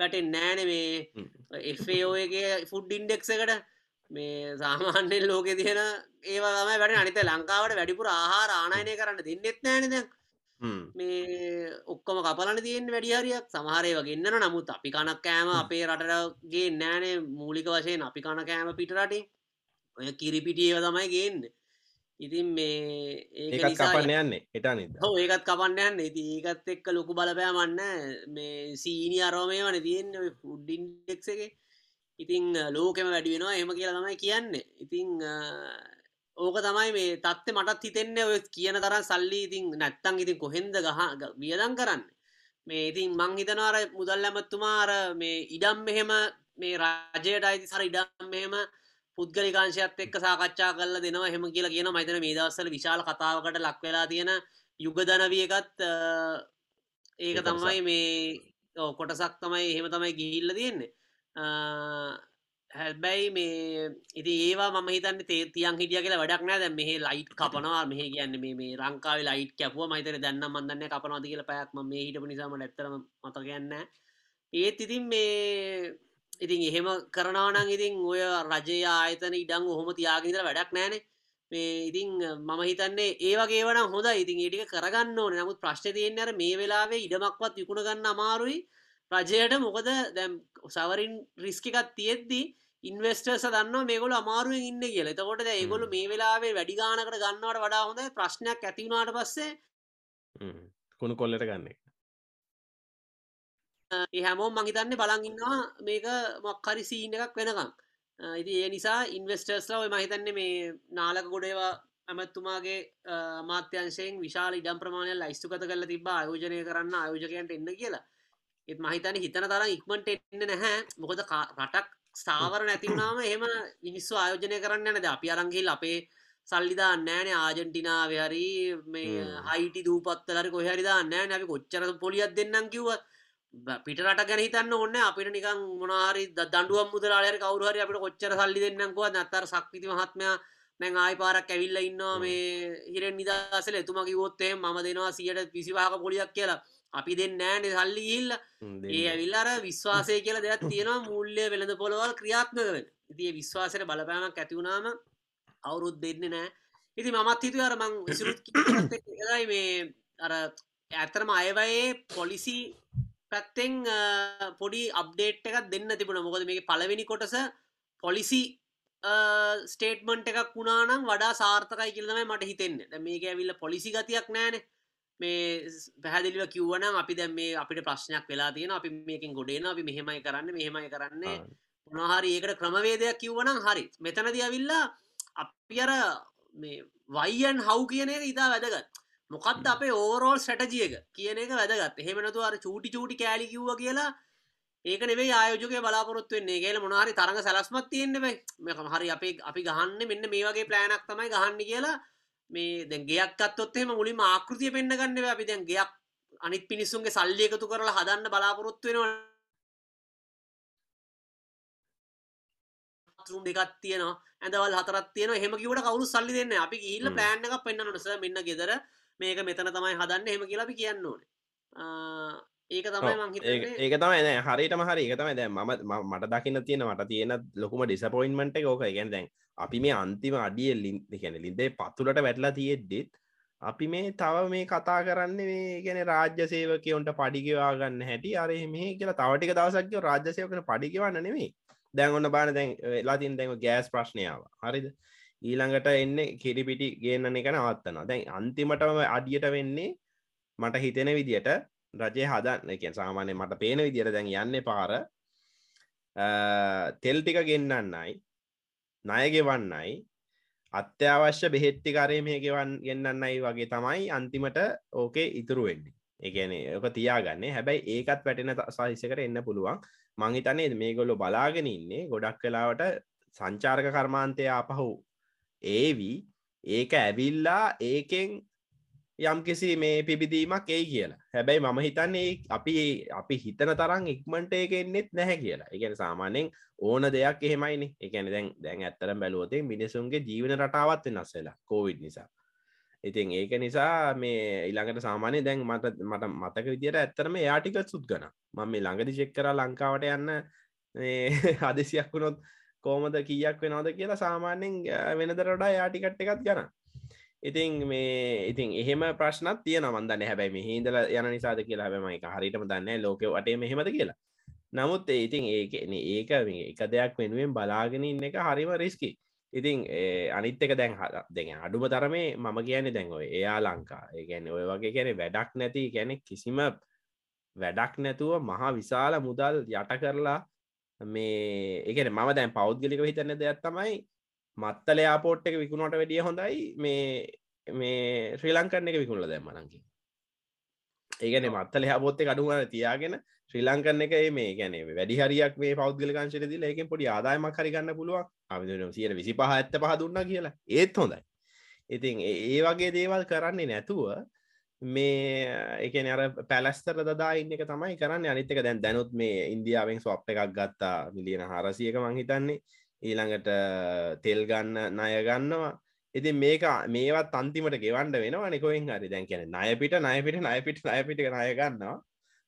වැටෙන් නෑන මේ එෆෝගේ ෆුඩ් ඉන්ඩෙක්ස එකට. මේ සාමාන්‍යෙන් ලෝකෙ තියෙන ඒවා තමයි වැඩ අනිත ලංකාවට වැඩිපුර ආහාර ආනයනය කරන්න දෙන්නෙත් නෑනද මේ ඔක්කොම කපලන තියෙන් වැඩිහරියක් සමහරය වගේන්න නමුත් අපි කනක් කෑම අපේ රටරගේ නෑනේ මූලික වශයෙන් අපි කන කෑම පිටරටින් ඔය කිරිපිටියව තමයි ගේන්නේ ඉතින් මේ ඒකත් කපන්න යන්නේ එටන හෝ ඒකත් කපන්න යන්න. ඉති ඒකත් එක්ක ලොකු බලපෑමන්න මේ සීනි අරෝමය වන තියෙන් ෆුඩ්ඩින්ඩෙක් එක. ඉතිං ලෝකෙම වැඩි වෙනවා. එම කියලා තමයි කියන්නේ. ඉතිං ඕක තමයි මේ තත්ත මටත් හිතෙන්නේ ඔය කියන තරම් සල්ලි ඉතින් නැත්තං ඉතින් කොහෙන්ද ගහ වියදම් කරන්න? මේ ඉතින් මං හිතනවාර මුදල් ඇමත්තුමාර මේ ඉඩම් මෙහෙම මේ රජයට අයිති සර ඉඩම් මෙහෙම පුද්ගලිකාංශයත් එක්ක සාකච්ඡා කල්ල දෙනවා. හෙම කියලා කියන මයිතන මේ දවස්සල විශාල කතාවකට ලක් වෙලා තියෙන යුගදනවියකත් ඒක තමයි මේ කොටසක් තමයි එහෙම තමයි ගිහිල්ල තියෙන්නේ. හැබැයි මේ ඉති ඒවා ම හිතන්න තේ තියන් හිටිය කියලා වැඩක් නෑ. දැ මෙහ ලයිට් කපනවා. මෙහ කියන්න මේ රංකාව ලයිට් කැපුව. මයිතර දන්න මන්දන්න කපනවාද කියල පැත්ම මේ හිටපු නිසාම ඇත්තරම මත කියන්න ඒත් ඉතින් මේ ඉතින් එහෙම කරනවනං ඉතින් ඔය රජය ආයතන ඉඩං ඔහොම තියාගෙනදර වැඩක් නෑනේ මේ ඉතින් මම හිතන්නේ ඒවගේ වන හොඳ ඉතින් ඒටික කරගන්න ඕන. නමුත් ප්‍රශ්්‍ය තියන්නේ අර මේ වෙලාවේ ඉඩමක්වත් විකුණ ගන්න අමාරුයි. රජයට මොකද දැම් සවරින් රිස්කිකත් තියෙද්දී ඉන්වස්ටර්ස දන්න මේගොල අමාරුවෙන් ඉන්න කියල. තකොට ඒගොලු මේ වෙලාවේ වැඩිගානකට ගන්නවට වඩා හොඳ ප්‍රශ්නයක් ඇතිවුණට පස්සේ කුණු කොල්ලට ගන්න ඒ හැමෝම් මහිතන්න බලඟන්නවා මේක මොක්හරි සීන එකක් වෙනකම්. ඉති ඒ නිසා ඉන්වස්ටර්ස්ලා ඔය මහිතන්නේ මේ නාලක ගොඩේවා ඇමත්තුමාගේ මාත්‍යංශයෙන් විශාල ඉඩම් ප්‍රමාණය ලයිස්තුකත කල තිබ ආයෝජනය කරන්න ආයෝජකයන්ට එන්න කියලා. එත් මහිතන හිතන තරම් ඉක්මට එන්න නැහැ. මොකද රටක් ස්ථාවර නැතිවුණාම එහෙම මිනිස්සු ආයෝජනය කරන්න නැද අපි අරංගිල් අපේ සල්ලිදා නෑන ආජෙන්ටිනාව හරි මේ හයිටි දූපත්තලර කොහරිදා නෑ නැි කොච්චර පොලියත් දෙන්නම් කිව්ව පිටරට ගැන හිතන්න ඔන්න අපිට නිකන් මොනාරි දඩුවම් මුදලාලර කවරුහරි අපිට කොච්චර සල්ලි දෙන්නකව නැතර සක්විති මහත්මයා නැං ආයි පාරක් ඇවිල්ල ඉන්නවා මේ හිරෙන් නිදසල එතුමගේ වොත්තේ ම දෙනවා සියට පිසිවාහක පොලියක් කියලා. අපි දෙන්න නෑනෙ සල්ලි ඉල්ල ඒ ඇවිල්ලාර විශ්වාසය කියලා දෙයක් තියෙනවා. මුල්ලය වෙළඳ පොළවල් ක්‍රියාත්මකවෙන් ඉතිය විශ්වාසයට බලපෑමක් ඇතිවුණාම අවුරුත් දෙන්න නෑ ඉති මමත් හිතු අර මං විසුරුත් යි මේ අර ඇතරම අයවයේ පොලිසි පැත්තෙන් පොඩි අප්ඩේට් එකක් දෙන්න තිබුණ. මොකද මේ පලවෙනි කොටස පොලිසි ස්ටේට්මන්ට් එකක් වුණනම් වඩා සාර්ථකයි කියලම මට හිතෙන්න. මේක ඇවිල්ල පොලිසි ගතියක් නෑනේ මේ පැහදිලිව කිව්වනම් අපි දැම් මේ අපිට ප්‍රශ්නයක් වෙලා තියෙන අපි මේකින් ගොඩේන අපි මෙහෙමයි කරන්න මෙහෙමයි කරන්නේ. මොනහරි ඒකට ක්‍රමවේදයක් කිව්වනම් හරි. මෙතනද ඇවිල්ලා අපි අර මේ වයියන් හව් කියන එක ඉතා වැදගත් මොකක්ද අපේ ඕරෝල් සැටජියක කියන එක වැදගත්. එහෙමනතු අර චූටි චූටි කෑලි කිව්ව කියලා ඒක නෙවේ ආයෝජක බලාපොරොත්තු වෙන්නේ. කියල මොනාරි තරඟ සැලස්මත් තියෙන්න්න බයි මෙකම හරි අපි අපි ගහන්න මෙන්න මේ වගේ ප්ලෑනක් තමයි ගහන්න කියලා මේ දැන් ගෙයක් අත්තොත්තෙම මුලින්ම ආකෘතිය පෙන්න්න ගන්න අපි දැන් ගෙයක් අනිත් පිනිස්සුන්ගේ සල්ලි එකතු කරලා හදන්න බලාපොරොත්තු වෙනවා. රුම් දෙකක් තියෙනවා. ඇඳවල් හතරත් තියෙන හෙම කිවට කවරු සල්ලි දෙන්න අපි ගිල්ල ප්ලෑන් එකක් පෙන්න්න නොස මෙන්න ගෙදර මේක මෙතන තමයි හදන්න හෙම කියලා අපි කියන්න ඕනේ. ඒක තමයි ඒක තමයි නෑ හරිටම හරි. එක තමයි දැ ම මට දකින්න තියෙන මට තියෙන ලොකුම ඩිසපොයින්මට ඕක. ගැන් දැන් අපි මේ අන්තිම අඩිය ලින් ගැන ලින්දේ පත්තුලට වැටලා තියෙද්දෙත් අපි මේ තව මේ කතා කරන්න මේ ගැන රාජ්‍ය සේවකයොන්ට පඩිගවා ගන්න හැටි. අර මේ කියලා තවටික දවසක්ක රාජ්‍ය සයකන පඩිගවන්න නෙමේ දැන් ඔන්න බාන දැන් වෙලාතින් දැන් ගෑස් ප්‍රශ්නයාව හරිද ඊළඟට එන්න කිරිපිටි ගේන්න එක නවත්තනවා. දැන් අන්තිමටම අඩියට වෙන්නේ මට හිතෙන විදියට රජය හදන්න. එක සාමානය මට පේන විදියට දැන් යන්න පාර තෙල් ටික ගෙන්න්නන්නයි ණයගෙවන්නයි අත්‍යවශ්‍ය බෙහෙත්තිකරය මේ ගෙවන් ගෙන්න්නන්නයි වගේ තමයි අන්තිමට ඕකේ ඉතුරු වෙන්නේ. එකන ඕක තියාගන්න. හැබැයි ඒකත් වැටෙන සහිසකට එන්න පුළුවන්. මංහිතනේ මේ ගොල්ලො බලාගෙන ඉන්නේ ගොඩක් කලාවට සංචාර්ක කර්මාන්තය ආපහු ඒවී. ඒක ඇවිල්ලා ඒකෙන් යම් කිසි මේ පිබිදීමක් ඒ කියලා. හැබැයි මම හිතන්නේ අපි අපි හිතන තරම් ඉක්මට එක එන්නෙත් නැහැ කියලා. එකන සාමානෙන් ඕන දෙයක් එහෙමයිනි. එකන දැන් දැන් ඇත්තරම් බැලුවතේ මිනිසුන්ගේ ජීවන රටාවත් වෙනස් වෙලා කෝවිඩ් නිසා. ඉතින් ඒක නිසා මේ ඉළඟට සාමානය දැන් මට මට මතක විදියට ඇත්තරම යාටික සුත් ගන මම මේ ළඟදි චෙක් කර ලංකාවට යන්න හදිසියක් වුණොත් කෝමද කියක් වෙනවද කියලා සාමාන්‍යෙන් වෙනදරඩා යාටිකට් එකත් ගන ඉතින් මේ ඉතින් එහෙම ප්‍රශ්නත් තිය නමන්දන්න හැබැයි මෙහිදල යන නිසාද කියලා හැබම එක හරිටම දන්න ලෝක වටේ මෙහෙමද කියලා. නමුත් ඉතින් ඒක ඒක එක දෙයක් වෙනුවෙන් බලාගෙන ඉන්න එක හරිම රිස්කි ඉතින් අනිත් එක දැන් හ දැන් අඩුම තරමේ මම කියන්නේ දැන් ඔය එයා ලංකා. ඒගැන ඔය වගේ ගැන වැඩක් නැති ගැන කිසිම වැඩක් නැතුව මහා විශාල මුදල් යට කරලා මේ එකන මම දැන් පෞද්ගලික හිතන්න දෙයක් තමයි මත්තල යාපෝට් එක විකුණට වැඩිය හොඳයි මේ මේ ශ්‍රී ලංකන්න එක විකුණල දැම් මනකි ඒගන මත්තල හබොත්ත කඩුවන තියාගෙන ශ්‍රී ලංකන්න එක මේ ගැන වැඩි හරියක් මේ පෞද්ගලකාංශයට දිල එකෙන් පොඩි ආදායමක් හරිගන්න පුළුවන්. අවිදන සියට විසි පහ ඇත්ත පහ දුන්න කියලා. ඒත් හොඳයි. ඉතින් ඒ වගේ දේවල් කරන්නේ නැතුව මේ එක අර පැලස්තර දදා ඉන්න එක තමයි කරන්න. අනිතක දැන් දැනුත් මේ ඉන්දියාවෙන් ස්වප් එකක් ගත්තා මිලියන හරසියක මංහිතන්නේ ඊළඟට තෙල් ගන්න ණය ගන්නවා. ඉතින් මේක මේවත් අන්තිමට ගෙවන්ඩ වෙනවා නිකොයින් හරි. දැන් කියන ණයපිට ණයපිට ණයපිට ණයපිට ණය ගන්නවා.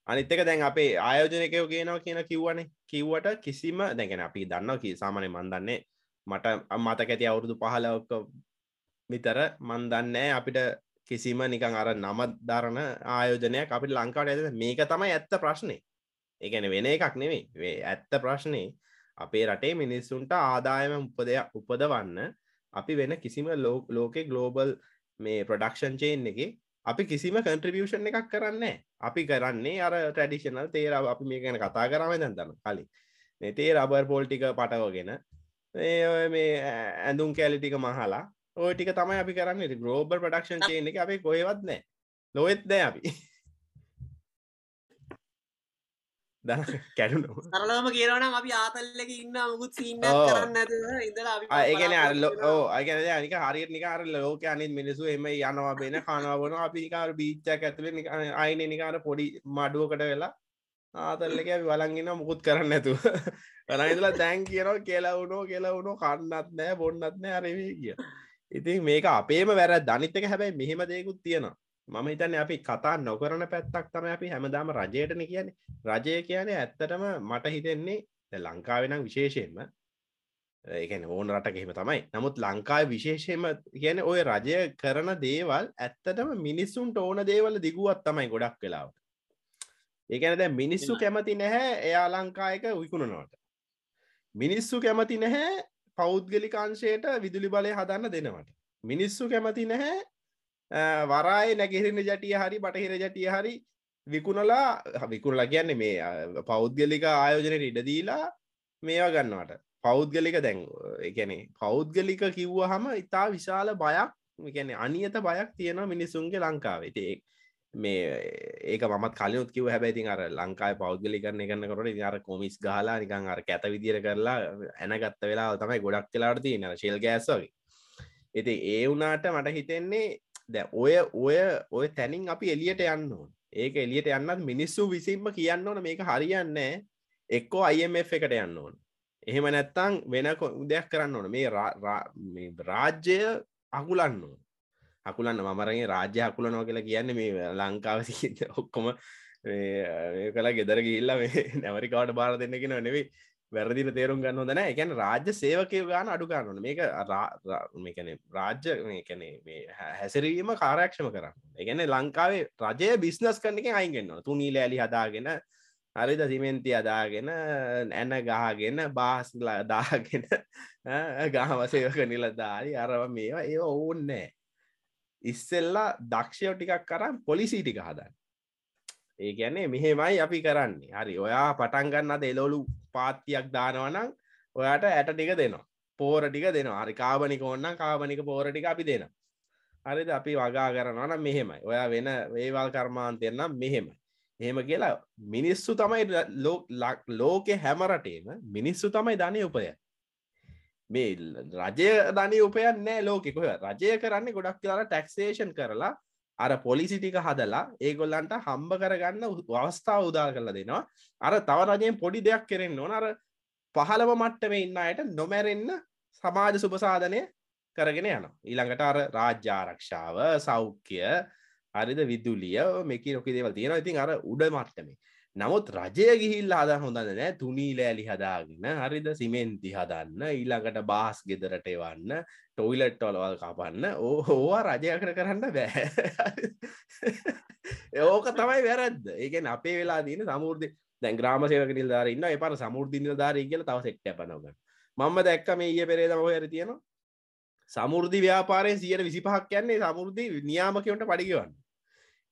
අනිත් එක දැන් අපේ ආයෝජනකයෝ කියනවා කියන කිව්වනේ. කිව්වට කිසිම දැගෙන අපි දන්නවා කි සාමානය මන්දන්නේ මට මතක ඇති අවුරුදු පහලක්ක විතර මන් දන්නෑ අපිට කිසිම නිකං අර නම දරණ ආයෝජනයක් අපිට ලංකාවට ඇද මේක තමයි ඇත්ත ප්‍රශ්නය ඒගැන වෙන එකක් නෙවෙයි ඇත්ත ප්‍රශ්නය අපේ රටේ මිනිස්සුන්ට ආදායම උපදයක් උපදවන්න අපි වෙන කිසිම ලෝකෙ ගලෝබල් මේ ප්‍රඩක්ෂන් චේන් එක අපි කිසිම කන්ට්‍රිබියෂන් එකක් කරන්න අපි කරන්නේ අර ට්‍රඩිෂනල් තේර අපි මේ ගැන කතා කරම දැන්තම කලින්. තේ රබර් පෝල්ටික පටවගෙන මේ ඇඳුම් කෑලිටික මහලා ඔය ටික තමයි අපි කරන්න. ග්‍රෝබර් ප්‍රඩක්ෂන් චේන එක අපි කොහෙවත් නෑ ලොවෙත් නෑ අපි. කැඩුන සරලම කියරනම් අපි ආතල්ලක ඉන්න මුකුත් සින්න කරන්න ඒගන අරල ඕ අගන අනික හරියට නිකාර ලෝක අනිත් මිනිසු එම යනවා බෙන කනවන අපිකාර බීච්චක් ඇතුල අයින නිකාර පොඩි මඩුවකට වෙලා ආතල්ලක වලන්ගෙන මුකුත් කරන්න ඇතු රයිදලා තැන් කියනව කියලවුණෝ කියලවුණු කන්නත් නෑ බොන්නත් නෑ අරවේ කිය ඉතින් මේක අපේම වැර ධනිතක හැබැයි මෙහෙම දෙයකුත් තියෙනවා. මම හිතන්න අපි කතා නොකරන පැත්තක් තම අපි හැමදාම රජයටන කියන්නේ. රජය කියන්නේ ඇත්තටම මට හිතෙන්නේ ලංකාවෙනම් විශේෂයෙන්ම ඒකන ඕන රට එහෙම තමයි. නමුත් ලංකායි විශේෂයම කියන ඔය රජය කරන දේවල් ඇත්තටම මිනිස්සුන්ට ඕන දේවල් දිගුවත් තමයි ගොඩක් වෙලාවට. ඒකැන දැ මිනිස්සු කැමති නැහැ එයා ලංකායක විකුණනවට මිනිස්සු කැමති නැහැ පෞද්ගලිකාංශයට විදුලි බලය හදන්න දෙනවට මිනිස්සු කැමති නැහැ වරාය නැගෙහිරෙන ජටිය හරි බටහිර ජටිය හරි විකුණලා විකුණලා කියන්නේ මේ පෞද්ගලික ආයෝජනයට ඉඩදීලා මේවා ගන්නවට. පෞද්ගලික දැන් එකනේ පෞද්ගලික කිව්ව හම ඉතා විශාල බයක් ගැන අනියත බයක් තියෙනවා මිනිසුන්ගේ ලංකාවේ. මේ ඒක මත් කලයුත් කිව හැබැයිති අර ලංකායි පෞද්ගලිකරන්න කරන්න කොට අර කොමිස් ගහලා නිකං අර කැත විදිර කරලා ඇනගත්ත වෙලා තමයි ගොඩක් කලාට තියෙන ශෙල් ගෑස්වගේ ඉති ඒ වුනාට මට හිතෙන්නේ දැ ඔය ඔය ඔය තැනින් අපි එලියට යන්න ඕන. ඒක එලියට යන්නත් මිනිස්සු විසින්ම කියන්න ඕන මේක හරියන්න එක්කෝ IMF එකට යන්න ඕන. එහෙම නැත්තං වෙන දෙයක් කරන්න ඕන. මේ රාජ්‍යය අකුලන්න ඕන. අකුලන්න මමරගේ රාජ්‍ය අකුලනෝ කියලා කියන්න මේ ලංකාව ඔක්කොම කලා ගෙදර ගිල්ල මේ නැවරිකාවට බාර දෙන්නගෙන නෙවෙයි. වැරදින තේරුම් ගන්න හොදන එකැන රාජ්‍ය සේවකය ගාන අඩු ගන්නන මේක මේකන රාජ්‍ය මේකන හැසිරීම කාරක්ෂම කරන්න එකන ලංකාවේ රජය බිස්නස් කරන එක අයිගෙන්න්න තුනීල ඇලි හදාගෙන හරිද? සිමෙන්ති අදාගෙන ඇන ගහගෙන බාස්ලා දාගෙන ගහවසයක නිලධාරි අරව මේවා ඒ ඔවුන්නෑ ඉස්සෙල්ලා දක්ෂයෝ ටිකක් කරම් පොලිසි ටික හදන්න. ඒ ගැන්නේ මෙහෙමයි අපි කරන්නේ. හරි ඔයා පටන්ගන්න අද එලොලු පාත්තියක් දානවනම් ඔයාට ඇට ටික දෙනවා. පෝර ටික දෙනවා. හරි කාබනික ඔන්න කාබනික පෝර ටික අපි දෙන හරිද? අපි වගා කරනවනම් මෙහෙමයි. ඔයා වෙන වේවල් කර්මාන්තයනම් මෙහෙමයි. එහෙම කියලා මිනිස්සු තමයි ලෝකෙ හැමරටේම මිනිස්සු තමයි ධනය උපය මේ රජය ධනය උපයන් නෑ ලෝකෙකොහ රජය කරන්නේ ගොඩක් කියලා ටැක්සේෂන් කරලා අර පොලිසි ටික හදලා ඒගොල්ලන්ට හම්බ කරගන්න අවස්ථාව උදා කරලා දෙනවා. අර තව රජයෙන් පොඩි දෙයක් කෙරෙන්න ඕන. අර පහළව මට්ටම ඉන්න අයට නොමැරෙන්න සමාජ සුපසාධනය කරගෙන යන ඊළඟට අර රාජ්‍යාරක්ෂාව සෞඛ්‍ය හරිද? විදුලිය මේක නොකි දේවල් තියෙන ඉතින් අර උඩ මට්ටමේ. නමුත් රජය ගිහිල් හද හොඳන්න නෑ. තුනී ලෑලි හදාගෙන හරිද? සිමෙන්ති හදන්න ඊළඟට බාස් ගෙදරට එවන්න ටොයිලට් ඔලවල් කපන්න. ඕවා රජයකට කරන්න බෑ. ඕක තමයි වැරද්ද. ඒකෙන් අපේ වෙලා දීන සමුෘධ දැන් ග්‍රාම සේවක නිල්ධාර ඉන්න එපර සමුෘද්ධ නිලධාරී කියල තව සෙක්ට පනවග මම දැක්ක මේ ඊය පෙරේ දම හර තියෙනවා? සමුෘධි ව්‍යාපාරයෙන් සියට විසිපහක් කියන්නේ සමුෘද්ධි නියාමකවට පඩිගවන්න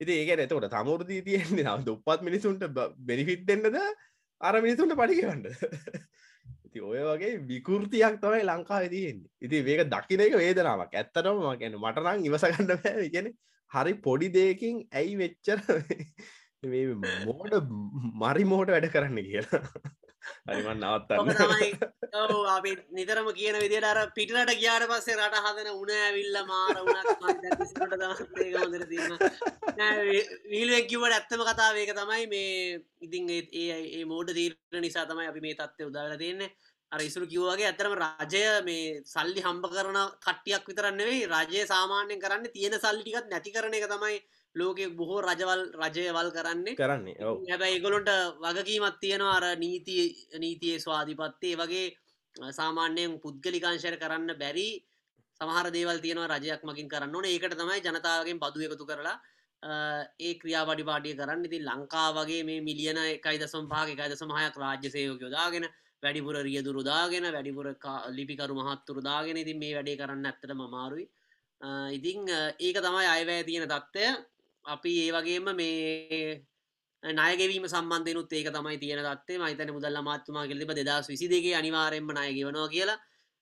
ඉති ඒක එතකොට සමුෘදී තියෙන්නේ නම් දුප්පත් මිනිසුන්ට බෙනිෆිට් දෙන්නද? අර මිනිසුන්ට පඩිගවන්න ඉති ඔය වගේ විකෘතියක් තමයි ලංකා තියෙන්නේ. ඉති මේක දකින එක වේදනාවක්. ඇත්තටම ගැන මටනං ඉවසගන්න බෑ. ගැන හරි පොඩි දෙයකින් ඇයි වෙච්චර මෝඩ මරි මෝට වැඩ කරන්න කියලා. හරිමන් නවත්තන්න. අපි නිතරම කියන විදිට අර පිටලට කියාට පස්සේ රට හදන උන ඇවිල්ල මාර වීලුවෙක් කිවට ඇත්තම කතාවේක තමයි. මේ ඉතින් ඒ මෝඩ තීරණ නිසා තමයි අපි මේ තත්ත්ය උදාල තියන්නේ. අර ඉසුරු කිව්වාගේ ඇතරම රජය මේ සල්ලි හම්බ කරන කට්ටියක් විතරන්නෙවෙයි රජය සාමාන්‍යයෙන් කරන්න තියෙන සල්ලිටිකත් නැති කරන එක තමයි ලෝක බොහෝ රජවල් රජයවල් කරන්නේ. කරන්නේ. හැබැයි ඒගොලොන්ට වගකීමත් තියෙනවා. අර නීති නීතියේ ස්වාධිපත්තේ වගේ සාමාන්‍යයෙන් පුද්ගලිකාංශයට කරන්න බැරි සමහර දේවල් තියෙනවා රජයක් මකින් කරන්න ඕන. ඒකට තමයි ජනතාවගෙන් බදු එකතු කරලා ඒ ක්‍රියාපටි පාටිය කරන්න. ඉතින් ලංකා වගේ මේ මිලියන එකයි දසම් පාක එකයි දසමහයක් රාජ්‍ය සයෝකයෝදාගෙන වැඩිපුර රියදුරුදාගෙන වැඩිපුර ලිපිකරු මහත්තුරුදාගෙන ඉතින් මේ වැඩේ කරන්න ඇත්තට මමාරුයි ඉතිං ඒක තමයි අයවැය තියෙන තත්ත්වය අපි ඒ වගේම මේ නයගෙවීම සම්බන්ධයනුත් ඒක තමයි තියෙන තත්ේ මහිතන මුදල්ල මාත්තුමා කෙලිබ දෙදස් විසි දෙගේ අනිවාරෙන්ම නයගෙවනවා කියලා.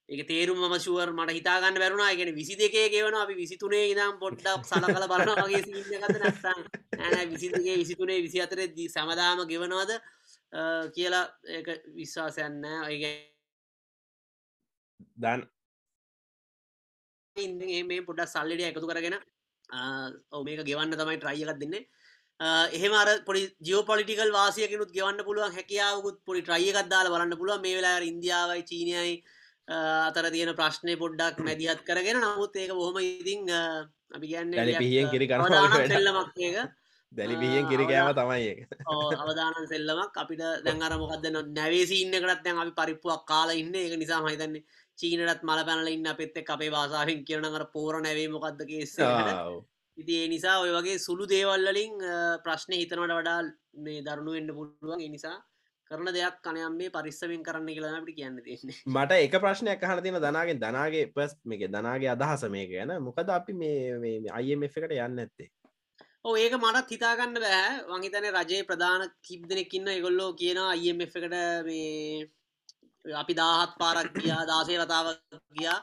එක තේරුම් ම ශුවර් මට හිතාගන්න බැරුණා ගෙන විසි දෙකේ ගෙවන අපි විසිතුනේ ඉදම් පොඩ්ඩක් සල කල බලන වගේ ඇ විසි දෙගේ විසිතුනේ විසි අතරෙදී සමදාම ගෙවනවාද කියලා ඒක විශ්වාසයන්න ඔයගේ දන් මේ පොඩක් සල්ලඩ එකතු කරගෙන ඔ මේක ගෙවන්න තමයි ට්‍රයියකක් දෙන්නේ. එහෙම අර පොඩි ජියෝපොලිටිකල් වාසියකනුත් ගෙවන්න පුළුවන් හැකියාවකුත් පොඩි ට්‍රයියකක් දාලා බලන්න පුළුවන්. මේ වෙලා ඉන්දියාවයි චීනයයි අතර තියෙන ප්‍රශ්නය පොඩ්ඩක් මැදිහත් කරගෙන. නමුත් ඒක බොහොම ඉතිං අපි කියන්න පිහියෙන් කිරි සෙල්ලමක් ඒක. දැලි පිහියෙන් කිරිකෑම තමයි අවදානන් සෙල්ලමක්. අපිට දැන් අර මොකක්ද නැවේසින්න කරත් දැන් අපි පරිප්පුවක් කාලා ඉන්න. එක නිසා මහිතන්නේ චීනටත් මල පැනල ඉන්න අපෙත් එක් අපේ වාසාාවෙන් කියනකර පෝර නැවේ මොකක්ද කේස ඉති ඒ නිසා ඔය වගේ සුළු දේවල්වලින් ප්‍රශ්නය හිතනට වඩා මේ දරුණු එන්න පුළුවන්. නිසා කරන දෙයක් කනයම් මේ පරිස්සමෙන් කරන්න කියලා අපිට කියන්න තියන්නේ. මට එක ප්‍රශ්නයක් අහන තින දනාගෙන් දනාගේ පස් මේක දනාගේ අදහස මේක ගැන. මොකද අපි මේ අයම එකට යන්න ඇත්තේ ඒක මටත් හිතාගන්න බෑ. වංහිතන රජයේ ප්‍රධාන කිප් දෙනෙක්කින්න එගොල්ලෝ කියන අයම එකට මේ අපි දාහත් පාරක් ගියා දාසේ වතාවක් ගියා.